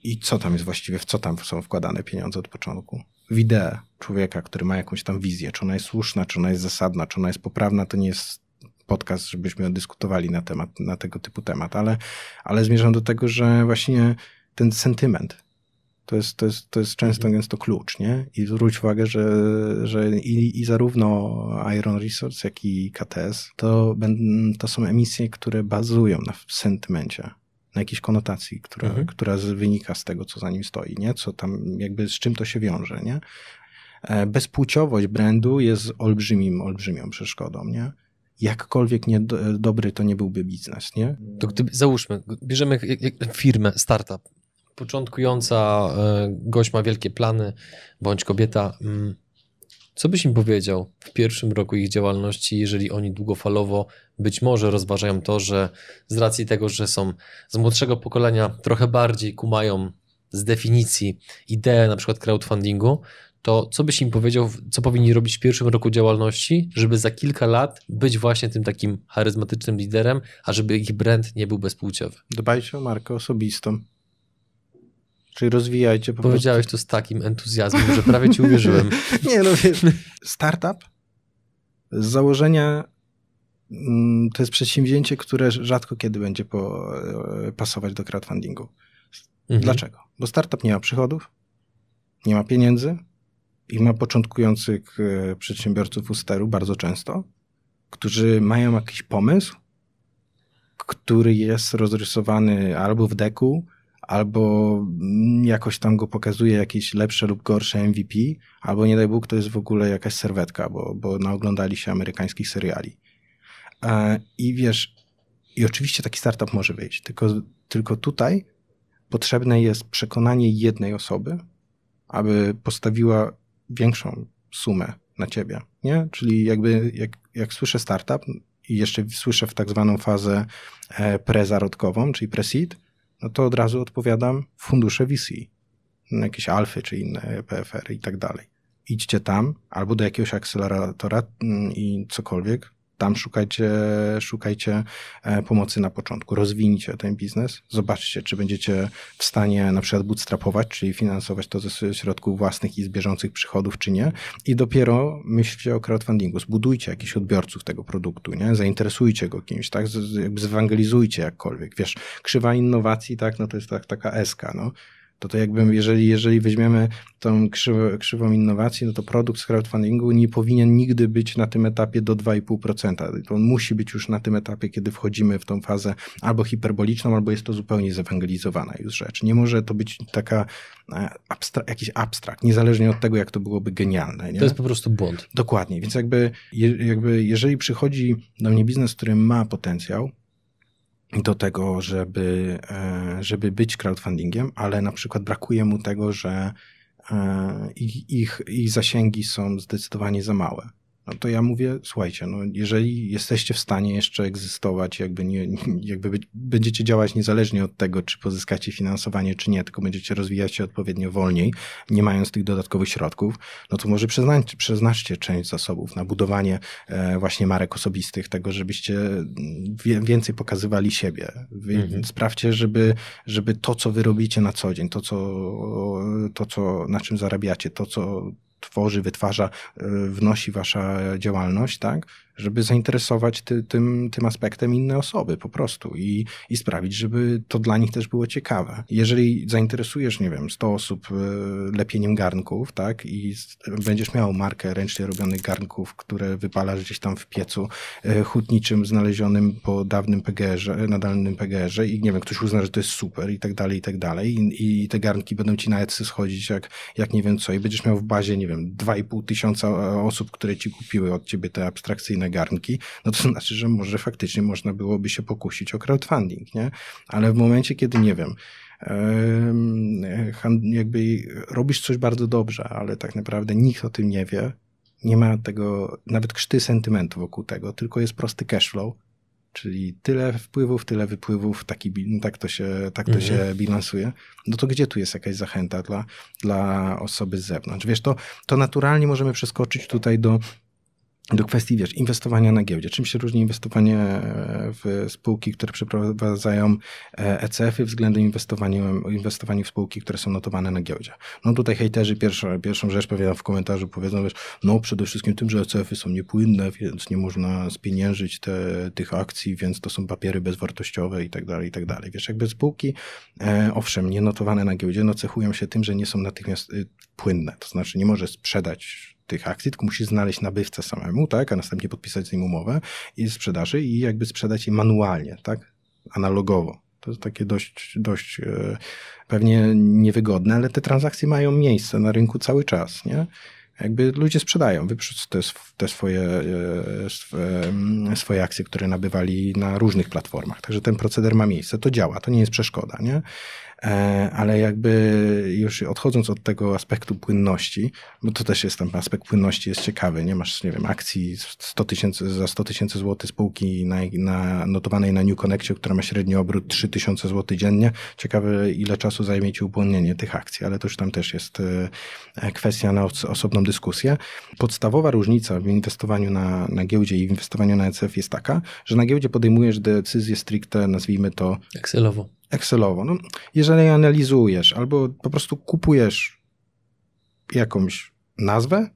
I co tam jest właściwie, w co tam są wkładane pieniądze od początku? W ideę człowieka, który ma jakąś tam wizję, czy ona jest słuszna, czy ona jest zasadna, czy ona jest poprawna, to nie jest podcast, żebyśmy dyskutowali na temat, na tego typu temat, ale, ale zmierzam do tego, że właśnie ten sentyment to jest, to jest, to jest często mhm. to klucz, nie? I zwróć uwagę, że, że i, i zarówno Iron Resource, jak i KTS to, to są emisje, które bazują na sentymencie, na jakiejś konotacji, która, mhm. która wynika z tego, co za nim stoi, nie? Co tam, jakby z czym to się wiąże, nie? E, bezpłciowość brandu jest olbrzymim, olbrzymią przeszkodą, nie? jakkolwiek nie, dobry to nie byłby biznes, nie? To gdyby, załóżmy, bierzemy firmę, startup, początkująca e, gość ma wielkie plany, bądź kobieta, mm, co byś im powiedział w pierwszym roku ich działalności, jeżeli oni długofalowo być może rozważają to, że z racji tego, że są z młodszego pokolenia, trochę bardziej kumają z definicji ideę na przykład crowdfundingu, to co byś im powiedział, co powinni robić w pierwszym roku działalności, żeby za kilka lat być właśnie tym takim charyzmatycznym liderem, a żeby ich brand nie był bezpłciowy? Dbajcie o markę osobistą. Czyli rozwijajcie po Powiedziałeś prostu. to z takim entuzjazmem, że prawie ci uwierzyłem. nie, no wiesz, startup z założenia mm, to jest przedsięwzięcie, które rzadko kiedy będzie po, e, pasować do crowdfundingu. Mhm. Dlaczego? Bo startup nie ma przychodów, nie ma pieniędzy i ma początkujących e, przedsiębiorców u steru bardzo często, którzy mają jakiś pomysł, który jest rozrysowany albo w deku, albo jakoś tam go pokazuje jakieś lepsze lub gorsze MVP, albo nie daj Bóg, to jest w ogóle jakaś serwetka, bo, bo naoglądali się amerykańskich seriali. E, I wiesz, i oczywiście taki startup może wyjść, tylko, tylko tutaj potrzebne jest przekonanie jednej osoby, aby postawiła większą sumę na ciebie, nie? Czyli jakby jak, jak słyszę startup i jeszcze słyszę w tak zwaną fazę e, prezarodkową, czyli pre-seed, no to od razu odpowiadam fundusze VC, jakieś alfy czy inne PFR i tak dalej. Idźcie tam albo do jakiegoś akceleratora mm, i cokolwiek, tam szukajcie, szukajcie e, pomocy na początku. Rozwinijcie ten biznes. Zobaczcie, czy będziecie w stanie na przykład bootstrapować, czyli finansować to ze środków własnych i z bieżących przychodów, czy nie. I dopiero myślcie o crowdfundingu. Zbudujcie jakichś odbiorców tego produktu, nie? Zainteresujcie go kimś, tak? Z, jakby zewangelizujcie jakkolwiek. Wiesz, krzywa innowacji, tak? No to jest tak, taka eska, no to to jakby, jeżeli, jeżeli weźmiemy tą krzywą, krzywą innowacji, no to produkt z crowdfundingu nie powinien nigdy być na tym etapie do 2,5%. To on musi być już na tym etapie, kiedy wchodzimy w tą fazę albo hiperboliczną, albo jest to zupełnie zewangelizowana już rzecz. Nie może to być taka e, abstra jakiś abstrakt, niezależnie od tego, jak to byłoby genialne. Nie? To jest po prostu błąd. Dokładnie, więc jakby, je, jakby jeżeli przychodzi do mnie biznes, który ma potencjał, do tego, żeby, e, żeby być crowdfundingiem, ale na przykład brakuje mu tego, że e, ich, ich, ich zasięgi są zdecydowanie za małe no to ja mówię, słuchajcie, no jeżeli jesteście w stanie jeszcze egzystować, jakby, nie, jakby będziecie działać niezależnie od tego, czy pozyskacie finansowanie, czy nie, tylko będziecie rozwijać się odpowiednio wolniej, nie mając tych dodatkowych środków, no to może przeznaczcie, przeznaczcie część zasobów na budowanie e, właśnie marek osobistych, tego, żebyście więcej pokazywali siebie. Mhm. Sprawdźcie, żeby, żeby to, co wy robicie na co dzień, to, co, to, co, na czym zarabiacie, to, co tworzy, wytwarza, e, wnosi wasza działalność, tak? Żeby zainteresować ty, tym, tym aspektem inne osoby po prostu i, i sprawić, żeby to dla nich też było ciekawe. Jeżeli zainteresujesz, nie wiem, 100 osób e, lepieniem garnków, tak, i będziesz miał markę ręcznie robionych garnków, które wypalasz gdzieś tam w piecu e, hutniczym znalezionym po dawnym PGR-ze, nadalnym PGR-ze i nie wiem, ktoś uzna, że to jest super i tak dalej, i tak dalej i, i te garnki będą ci na Etsy schodzić jak, jak nie wiem co i będziesz miał w bazie, nie wiem, 2,5 tysiąca osób, które ci kupiły od ciebie te abstrakcyjne inne garnki, no to znaczy, że może faktycznie można byłoby się pokusić o crowdfunding, nie? Ale w momencie, kiedy, nie wiem, jakby robisz coś bardzo dobrze, ale tak naprawdę nikt o tym nie wie, nie ma tego nawet krzty sentymentu wokół tego, tylko jest prosty cash flow, czyli tyle wpływów, tyle wypływów, taki, tak to, się, tak to mhm. się bilansuje, no to gdzie tu jest jakaś zachęta dla, dla osoby z zewnątrz? Wiesz, to, to naturalnie możemy przeskoczyć tutaj do do kwestii, wiesz, inwestowania na giełdzie. Czym się różni inwestowanie w spółki, które przeprowadzają ECF-y względem inwestowania, w spółki, które są notowane na giełdzie? No tutaj hejterzy pierwszą, pierwszą rzecz powiedzą w komentarzu, powiedzą, wiesz, no przede wszystkim tym, że ECF-y są niepłynne, więc nie można spieniężyć te, tych akcji, więc to są papiery bezwartościowe i tak dalej, i tak dalej. Wiesz, jakby spółki, e, owszem, nie notowane na giełdzie, no cechują się tym, że nie są natychmiast y, płynne, to znaczy nie może sprzedać tych akcji, tylko musisz znaleźć nabywcę samemu, tak, a następnie podpisać z nim umowę i sprzedaży i jakby sprzedać je manualnie, tak, analogowo. To jest takie dość, dość e, pewnie niewygodne, ale te transakcje mają miejsce na rynku cały czas, nie? Jakby ludzie sprzedają te, te swoje, e, swoje akcje, które nabywali na różnych platformach. Także ten proceder ma miejsce, to działa, to nie jest przeszkoda, nie? E, ale jakby już odchodząc od tego aspektu płynności, bo to też jest tam aspekt płynności jest ciekawy, nie masz, nie wiem, akcji 100 tysięcy, za 100 tysięcy złotych spółki na, na, notowanej na New Connectie, która ma średni obrót 3 tysiące złotych dziennie. Ciekawe, ile czasu zajmie ci upłynnienie tych akcji, ale to już tam też jest e, kwestia na osobną dyskusję. Podstawowa różnica w inwestowaniu na, na giełdzie i w inwestowaniu na ECF jest taka, że na giełdzie podejmujesz decyzje stricte, nazwijmy to Excelowo. Excelowo. No, jeżeli analizujesz albo po prostu kupujesz jakąś nazwę,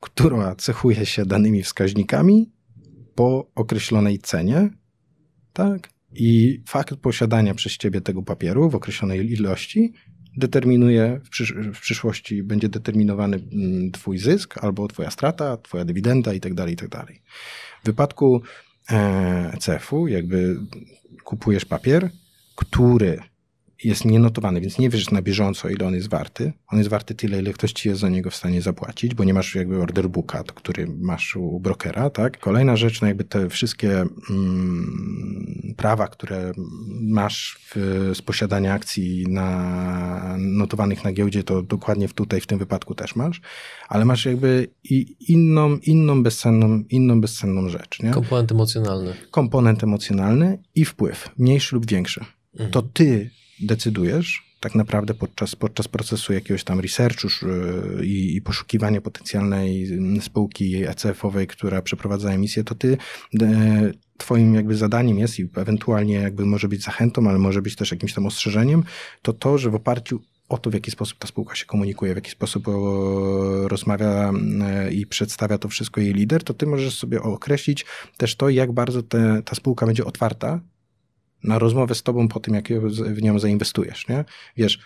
która cechuje się danymi wskaźnikami po określonej cenie, tak? I fakt posiadania przez ciebie tego papieru w określonej ilości determinuje, w, przysz w przyszłości będzie determinowany mm, twój zysk albo twoja strata, twoja dywidenda itd., tak itd. Tak w wypadku e, CEF-u jakby kupujesz papier, który jest nienotowany, więc nie wiesz na bieżąco, ile on jest warty. On jest warty tyle, ile ktoś ci jest za niego w stanie zapłacić, bo nie masz jakby order booka, który masz u brokera, tak? Kolejna rzecz, no jakby te wszystkie mm, prawa, które masz w, z posiadania akcji na, notowanych na giełdzie, to dokładnie w, tutaj w tym wypadku też masz, ale masz jakby i inną, inną bezcenną, inną bezcenną rzecz, nie? Komponent emocjonalny. Komponent emocjonalny i wpływ, mniejszy lub większy. Mhm. To ty decydujesz tak naprawdę podczas, podczas procesu jakiegoś tam researchu y, i, i poszukiwania potencjalnej spółki ECF-owej, która przeprowadza emisję, to ty e, twoim jakby zadaniem jest i ewentualnie jakby może być zachętą, ale może być też jakimś tam ostrzeżeniem, to to, że w oparciu o to, w jaki sposób ta spółka się komunikuje, w jaki sposób rozmawia e, i przedstawia to wszystko jej lider, to ty możesz sobie określić też to, jak bardzo te, ta spółka będzie otwarta na rozmowę z tobą po tym, jak w nią zainwestujesz, nie? Wiesz,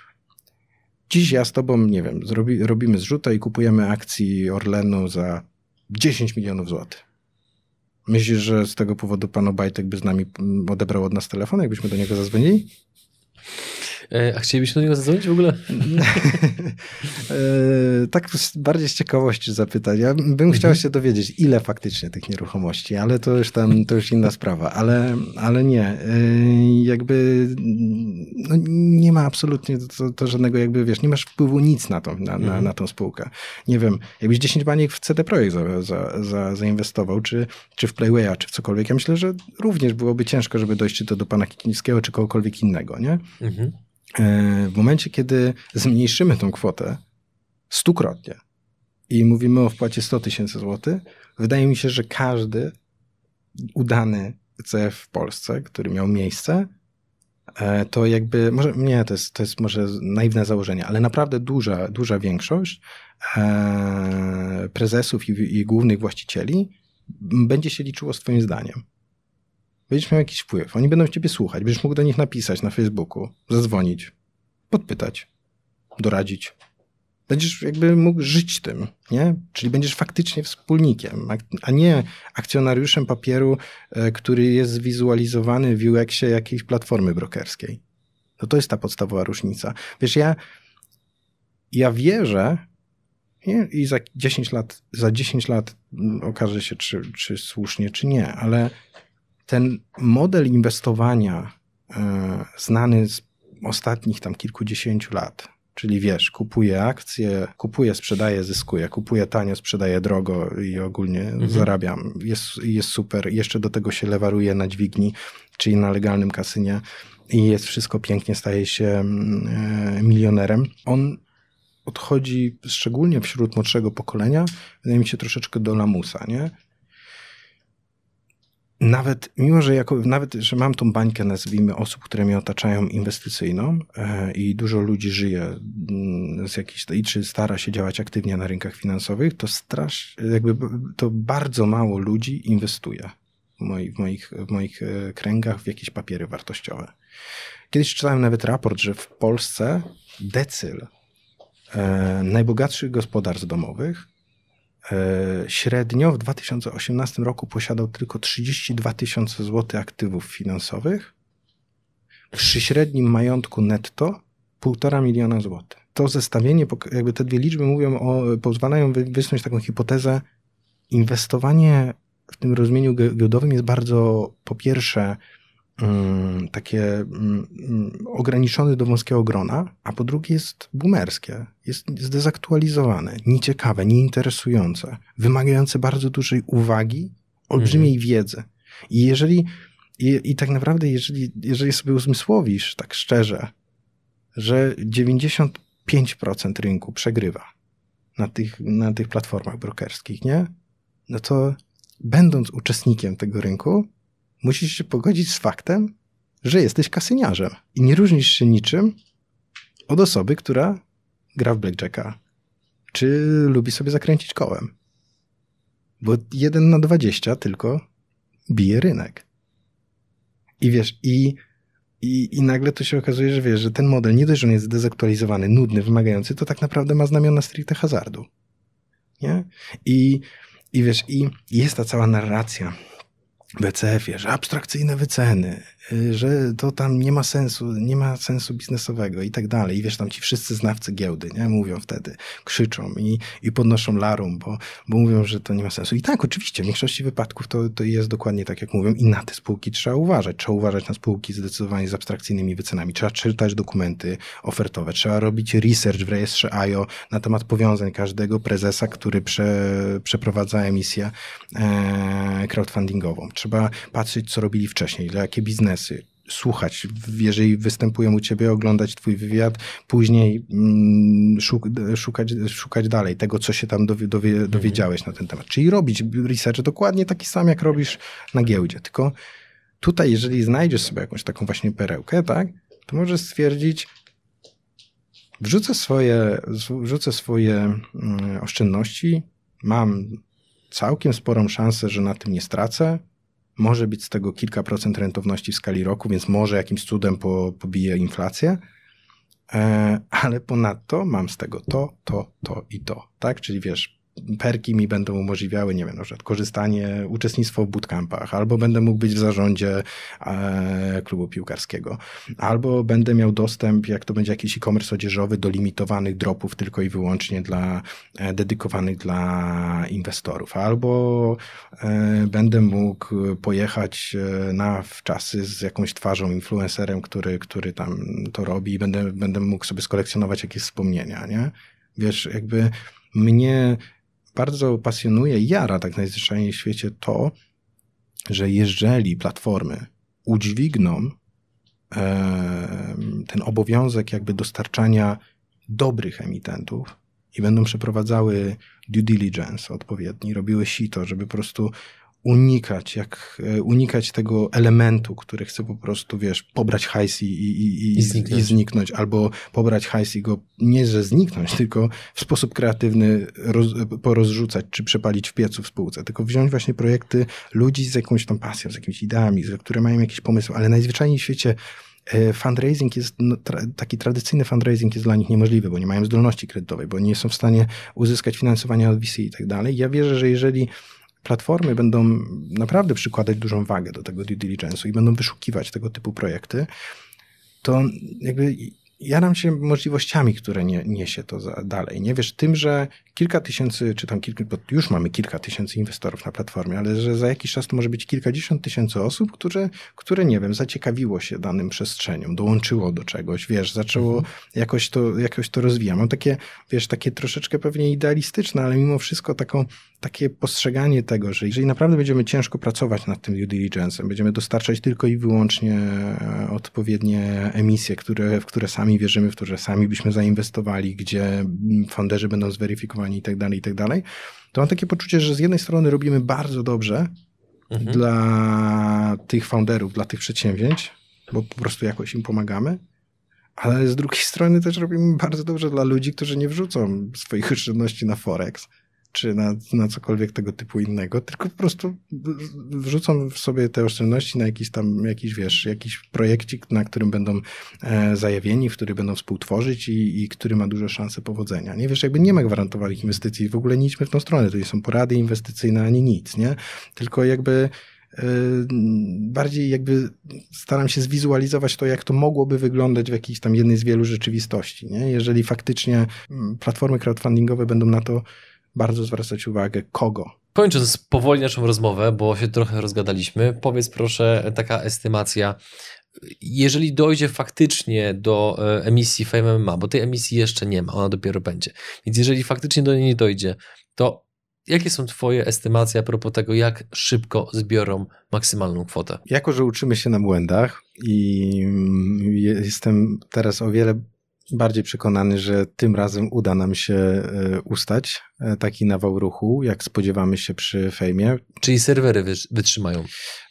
dziś ja z tobą, nie wiem, zrobi, robimy zrzutę i kupujemy akcji Orlenu za 10 milionów złotych. Myślisz, że z tego powodu pan Obajtek by z nami odebrał od nas telefon, jakbyśmy do niego zadzwonili? E, a chcielibyśmy do niego zadzwonić w ogóle? E, tak bardziej z ciekawości zapytać. Ja bym mhm. chciał się dowiedzieć, ile faktycznie tych nieruchomości, ale to już tam, to już inna sprawa. Ale, ale nie, e, jakby no nie ma absolutnie to, to, żadnego jakby, wiesz, nie masz wpływu nic na, to, na, na, mhm. na tą spółkę. Nie wiem, jakbyś 10 baniek w CD Projekt za, za, za, zainwestował, czy, czy w Playwaya, czy w cokolwiek, ja myślę, że również byłoby ciężko, żeby dojść czy to do pana Kiknickiego, czy kogokolwiek innego, nie? Mhm. E, w momencie, kiedy zmniejszymy tą kwotę stukrotnie i mówimy o wpłacie 100 tysięcy złotych, wydaje mi się, że każdy udany CF w Polsce, który miał miejsce, e, to jakby, może nie, to jest, to jest może naiwne założenie, ale naprawdę duża, duża większość e, prezesów i, i głównych właścicieli będzie się liczyło swoim zdaniem będziesz miał jakiś wpływ. Oni będą ciebie słuchać. Będziesz mógł do nich napisać na Facebooku, zadzwonić, podpytać, doradzić. Będziesz jakby mógł żyć tym, nie? Czyli będziesz faktycznie wspólnikiem, a nie akcjonariuszem papieru, e, który jest zwizualizowany w UX-ie jakiejś platformy brokerskiej. No to jest ta podstawowa różnica. Wiesz, ja, ja wierzę, Nie? I za 10 lat, za 10 lat mm, okaże się, czy, czy słusznie, czy nie, ale ten model inwestowania e, znany z ostatnich tam kilkudziesięciu lat, czyli wiesz, kupuję akcje, kupuję, sprzedaję, zyskuję, kupuję tanio, sprzedaję drogo i ogólnie mhm. zarabiam. Jest, jest super. Jeszcze do tego się lewaruje na dźwigni, czyli na legalnym kasynie i jest wszystko pięknie, staje się mm, e, milionerem. On odchodzi, szczególnie wśród młodszego pokolenia, wydaje mi się troszeczkę do lamusa, nie? Nawet, mimo że jako, nawet, że mam tą bańkę, nazwijmy, osób, które mnie otaczają inwestycyjną e, i dużo ludzi żyje mm, z jakiejś, i czy stara się działać aktywnie na rynkach finansowych, to strasz, jakby, to bardzo mało ludzi inwestuje w moich, w moich, w moich e, kręgach w jakieś papiery wartościowe. Kiedyś czytałem nawet raport, że w Polsce decyl e, najbogatszych gospodarstw domowych średnio w 2018 roku posiadał tylko 32 tysiące złotych aktywów finansowych, przy średnim majątku netto 1,5 miliona złotych. To zestawienie, jakby te dwie liczby mówią o, pozwalają wysnuć taką hipotezę, inwestowanie w tym rozumieniu giełdowym jest bardzo, po pierwsze, takie um, ograniczone do wąskiego grona, a po drugie jest boomerskie, jest zdezaktualizowane, nieciekawe, nieinteresujące, wymagające bardzo dużej uwagi, olbrzymiej mhm. wiedzy. I jeżeli, i, i tak naprawdę, jeżeli, jeżeli sobie uzmysłowisz, tak szczerze, że 95% rynku przegrywa na tych, na tych platformach brokerskich, nie? No to będąc uczestnikiem tego rynku, musisz się pogodzić z faktem, że jesteś kasyniarzem i nie różnisz się niczym od osoby, która gra w blackjacka, czy lubi sobie zakręcić kołem. Bo jeden na dwadzieścia tylko bije rynek. I wiesz, i, i, i nagle to się okazuje, że wiesz, że ten model nie dość, że on jest zdezaktualizowany, nudny, wymagający, to tak naprawdę ma znamiona stricte hazardu. Nie? I i wiesz, i jest ta cała narracja w ECF-ie, że abstrakcyjne wyceny, że to tam nie ma sensu, nie ma sensu biznesowego i tak dalej. I wiesz, tam ci wszyscy znawcy giełdy, nie? Mówią wtedy, krzyczą i, i podnoszą larum, bo, bo mówią, że to nie ma sensu. I tak, oczywiście, w większości wypadków to, to jest dokładnie tak, jak mówią i na te spółki trzeba uważać. Trzeba uważać na spółki zdecydowanie z abstrakcyjnymi wycenami. Trzeba czytać dokumenty ofertowe, trzeba robić research w rejestrze IO na temat powiązań każdego prezesa, który prze, przeprowadza emisję e, crowdfundingową trzeba patrzeć, co robili wcześniej, dla jakie biznesy, słuchać, jeżeli występują u ciebie, oglądać twój wywiad, później mm, szukać, szukać dalej tego, co się tam dowie, dowie, mhm. dowiedziałeś na ten temat. Czyli robić research dokładnie taki sam, jak robisz na giełdzie. Tylko tutaj, jeżeli znajdziesz sobie jakąś taką właśnie perełkę, tak, to możesz stwierdzić, wrzucę swoje, wrzucę swoje mm, oszczędności, mam całkiem sporą szansę, że na tym nie stracę, może być z tego kilka procent rentowności w skali roku, więc może jakimś cudem po, pobije inflację, e, ale ponadto mam z tego to, to, to i to, tak? Czyli wiesz, perki mi będą umożliwiały, nie wiem, na przykład korzystanie, uczestnictwo w bootcampach, albo będę mógł być w zarządzie e, klubu piłkarskiego, albo będę miał dostęp, jak to będzie jakiś e-commerce odzieżowy, do limitowanych dropów tylko i wyłącznie dla, e, dedykowanych dla inwestorów, albo e, będę mógł pojechać e, na wczasy z jakąś twarzą, influencerem, który, który tam to robi i będę, będę mógł sobie skolekcjonować jakieś wspomnienia, nie? Wiesz, jakby mnie bardzo pasjonuje i jara tak najzwyczajniej w świecie to, że jeżeli platformy udźwigną e, ten obowiązek jakby dostarczania dobrych emitentów i będą przeprowadzały due diligence odpowiedni, robiły sito, żeby po prostu unikać, jak e, unikać tego elementu, który chce po prostu, wiesz, pobrać hajs i, i, i, I, zniknąć. i zniknąć, albo pobrać hajs i go nie, że zniknąć, tylko w sposób kreatywny roz, porozrzucać, czy przepalić w piecu w spółce, tylko wziąć właśnie projekty ludzi z jakąś tam pasją, z jakimiś ideami, które mają jakieś pomysły, ale najzwyczajniej w świecie e, fundraising jest, no, tra, taki tradycyjny fundraising jest dla nich niemożliwy, bo nie mają zdolności kredytowej, bo nie są w stanie uzyskać finansowania od VC i tak dalej. Ja wierzę, że jeżeli platformy będą naprawdę przykładać dużą wagę do tego due diligence'u i będą wyszukiwać tego typu projekty, to jakby jaram się możliwościami, które nie, niesie to dalej. Nie wiesz, tym, że kilka tysięcy, czy tam kilka, bo już mamy kilka tysięcy inwestorów na platformie, ale że za jakiś czas to może być kilkadziesiąt tysięcy osób, które, które nie wiem, zaciekawiło się danym przestrzenią, dołączyło do czegoś, wiesz, zaczęło mhm. jakoś, to, jakoś to rozwijać. Mam takie, wiesz, takie troszeczkę pewnie idealistyczne, ale mimo wszystko taką, takie postrzeganie tego, że jeżeli naprawdę będziemy ciężko pracować nad tym due diligence'em, będziemy dostarczać tylko i wyłącznie e, odpowiednie emisje, które, w które sami wierzymy, w które sami byśmy zainwestowali, gdzie founderzy będą zweryfikowani i tak dalej, i tak dalej, to mam takie poczucie, że z jednej strony robimy bardzo dobrze mhm. dla tych founderów, dla tych przedsięwzięć, bo po prostu jakoś im pomagamy, ale z drugiej strony też robimy bardzo dobrze dla ludzi, którzy nie wrzucą swoich oszczędności na Forex, czy na, na cokolwiek tego typu innego, tylko po prostu wrzucą w sobie te oszczędności na jakiś tam, jakiś wiesz, jakiś projekcik, na którym będą e, zajawieni, w który będą współtworzyć i, i który ma duże szanse powodzenia. Nie wiesz, jakby nie ma gwarantowanych inwestycji, w ogóle nie idźmy w tą stronę, to nie są porady inwestycyjne ani nic, nie? Tylko jakby e, bardziej jakby staram się zwizualizować to, jak to mogłoby wyglądać w jakiejś tam jednej z wielu rzeczywistości. Nie? Jeżeli faktycznie mm, platformy crowdfundingowe będą na to bardzo zwracać uwagę, kogo. Kończąc powoli naszą rozmowę, bo się trochę rozgadaliśmy, powiedz proszę taka estymacja, jeżeli dojdzie faktycznie do e, emisji Fame MMA, bo tej emisji jeszcze nie ma, ona dopiero będzie, więc jeżeli faktycznie do niej nie dojdzie, to jakie są Twoje estymacje a propos tego, jak szybko zbiorą maksymalną kwotę? Jako, że uczymy się na błędach i jestem teraz o wiele bardziej przekonany, że tym razem uda nam się e, ustać e, taki nawał ruchu, jak spodziewamy się przy fejmie. Czyli serwery wytrzymają?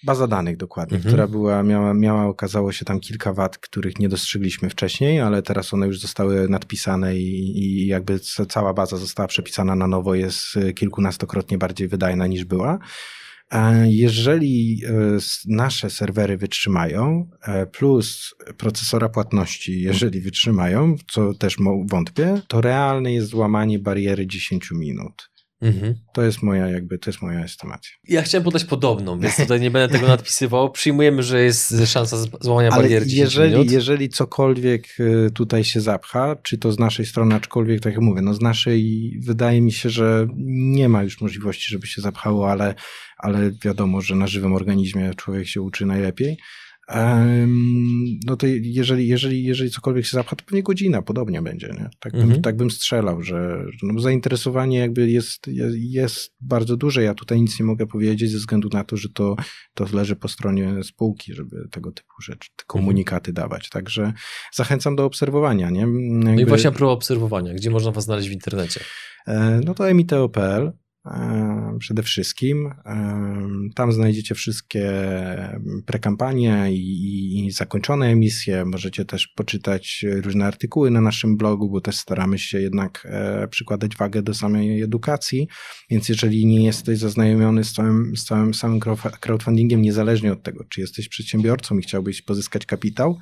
Baza danych dokładnie, mhm. która była, miała, miała, okazało się tam kilka wad, których nie dostrzegliśmy wcześniej, ale teraz one już zostały nadpisane i, i jakby cała baza została przepisana na nowo, jest e, kilkunastokrotnie bardziej wydajna niż była. Jeżeli e, nasze serwery wytrzymają, e, plus procesora płatności, jeżeli wytrzymają, co też wątpię, to realne jest złamanie bariery 10 minut. Mhm. To jest moja jakby, to jest moja estymacja. Ja chciałem podać podobną, więc tutaj nie będę tego nadpisywał. Przyjmujemy, że jest szansa złamania Ale bariery 10 jeżeli, minut. jeżeli cokolwiek e, tutaj się zapcha, czy to z naszej strony, aczkolwiek tak jak mówię, no z naszej wydaje mi się, że nie ma już możliwości, żeby się zapchało, ale, ale wiadomo, że na żywym organizmie człowiek się uczy najlepiej no to jeżeli, jeżeli, jeżeli cokolwiek się zapcha, to pewnie godzina, podobnie będzie. Nie? Tak, mhm. bym, tak bym strzelał, że no zainteresowanie jakby jest, jest bardzo duże. Ja tutaj nic nie mogę powiedzieć ze względu na to, że to, to leży po stronie spółki, żeby tego typu rzeczy, te komunikaty mhm. dawać. Także zachęcam do obserwowania. Nie? Jakby... No i właśnie pro obserwowania, gdzie można was znaleźć w internecie? E, no to emiteo.pl przede wszystkim. Tam znajdziecie wszystkie prekampanie i, i zakończone emisje. Możecie też poczytać różne artykuły na naszym blogu, bo też staramy się jednak e, przykładać wagę do samej edukacji. Więc jeżeli nie jesteś zaznajomiony z całym, z całym samym crowdfundingiem, niezależnie od tego, czy jesteś przedsiębiorcą i chciałbyś pozyskać kapitał,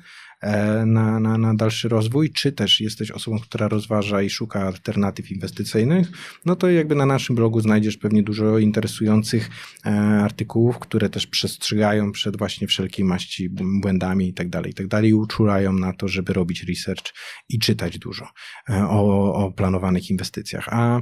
na, na, na dalszy rozwój, czy też jesteś osobą, która rozważa i szuka alternatyw inwestycyjnych, no to jakby na naszym blogu znajdziesz pewnie dużo interesujących e, artykułów, które też przestrzegają przed właśnie wszelkiej maści błędami i tak dalej, i tak dalej, i uczulają na to, żeby robić research i czytać dużo e, o, o planowanych inwestycjach. A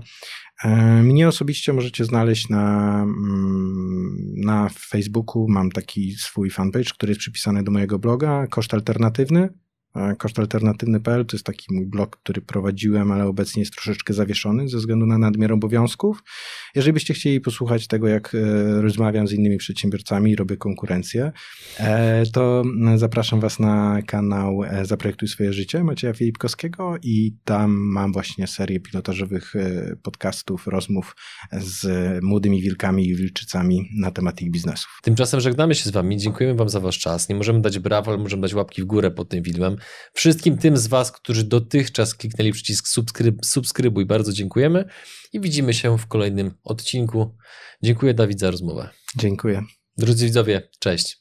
mnie osobiście możecie znaleźć na, mm, na Facebooku. Mam taki swój fanpage, który jest przypisany do mojego bloga, Koszt Alternatywny. Kosztalternatywny.pl to jest taki mój blog, który prowadziłem, ale obecnie jest troszeczkę zawieszony ze względu na nadmiar obowiązków. Jeżeli byście chcieli posłuchać tego, jak e, rozmawiam z innymi przedsiębiorcami i robię konkurencję, e, to zapraszam Was na kanał e, Zaprojektuj swoje życie Macieja Filipkowskiego i tam mam właśnie serię pilotażowych podcastów, rozmów z młodymi wilkami i wilczycami na temat ich biznesów. Tymczasem żegnamy się z Wami. Dziękujemy Wam za Wasz czas. Nie możemy dać brawo, ale możemy dać łapki w górę pod tym filmem. Wszystkim tym z Was, którzy dotychczas kliknęli przycisk subskryb subskrybuj, bardzo dziękujemy i widzimy się w kolejnym odcinku. Dziękuję Dawid za rozmowę. Dziękuję. Drodzy widzowie, cześć.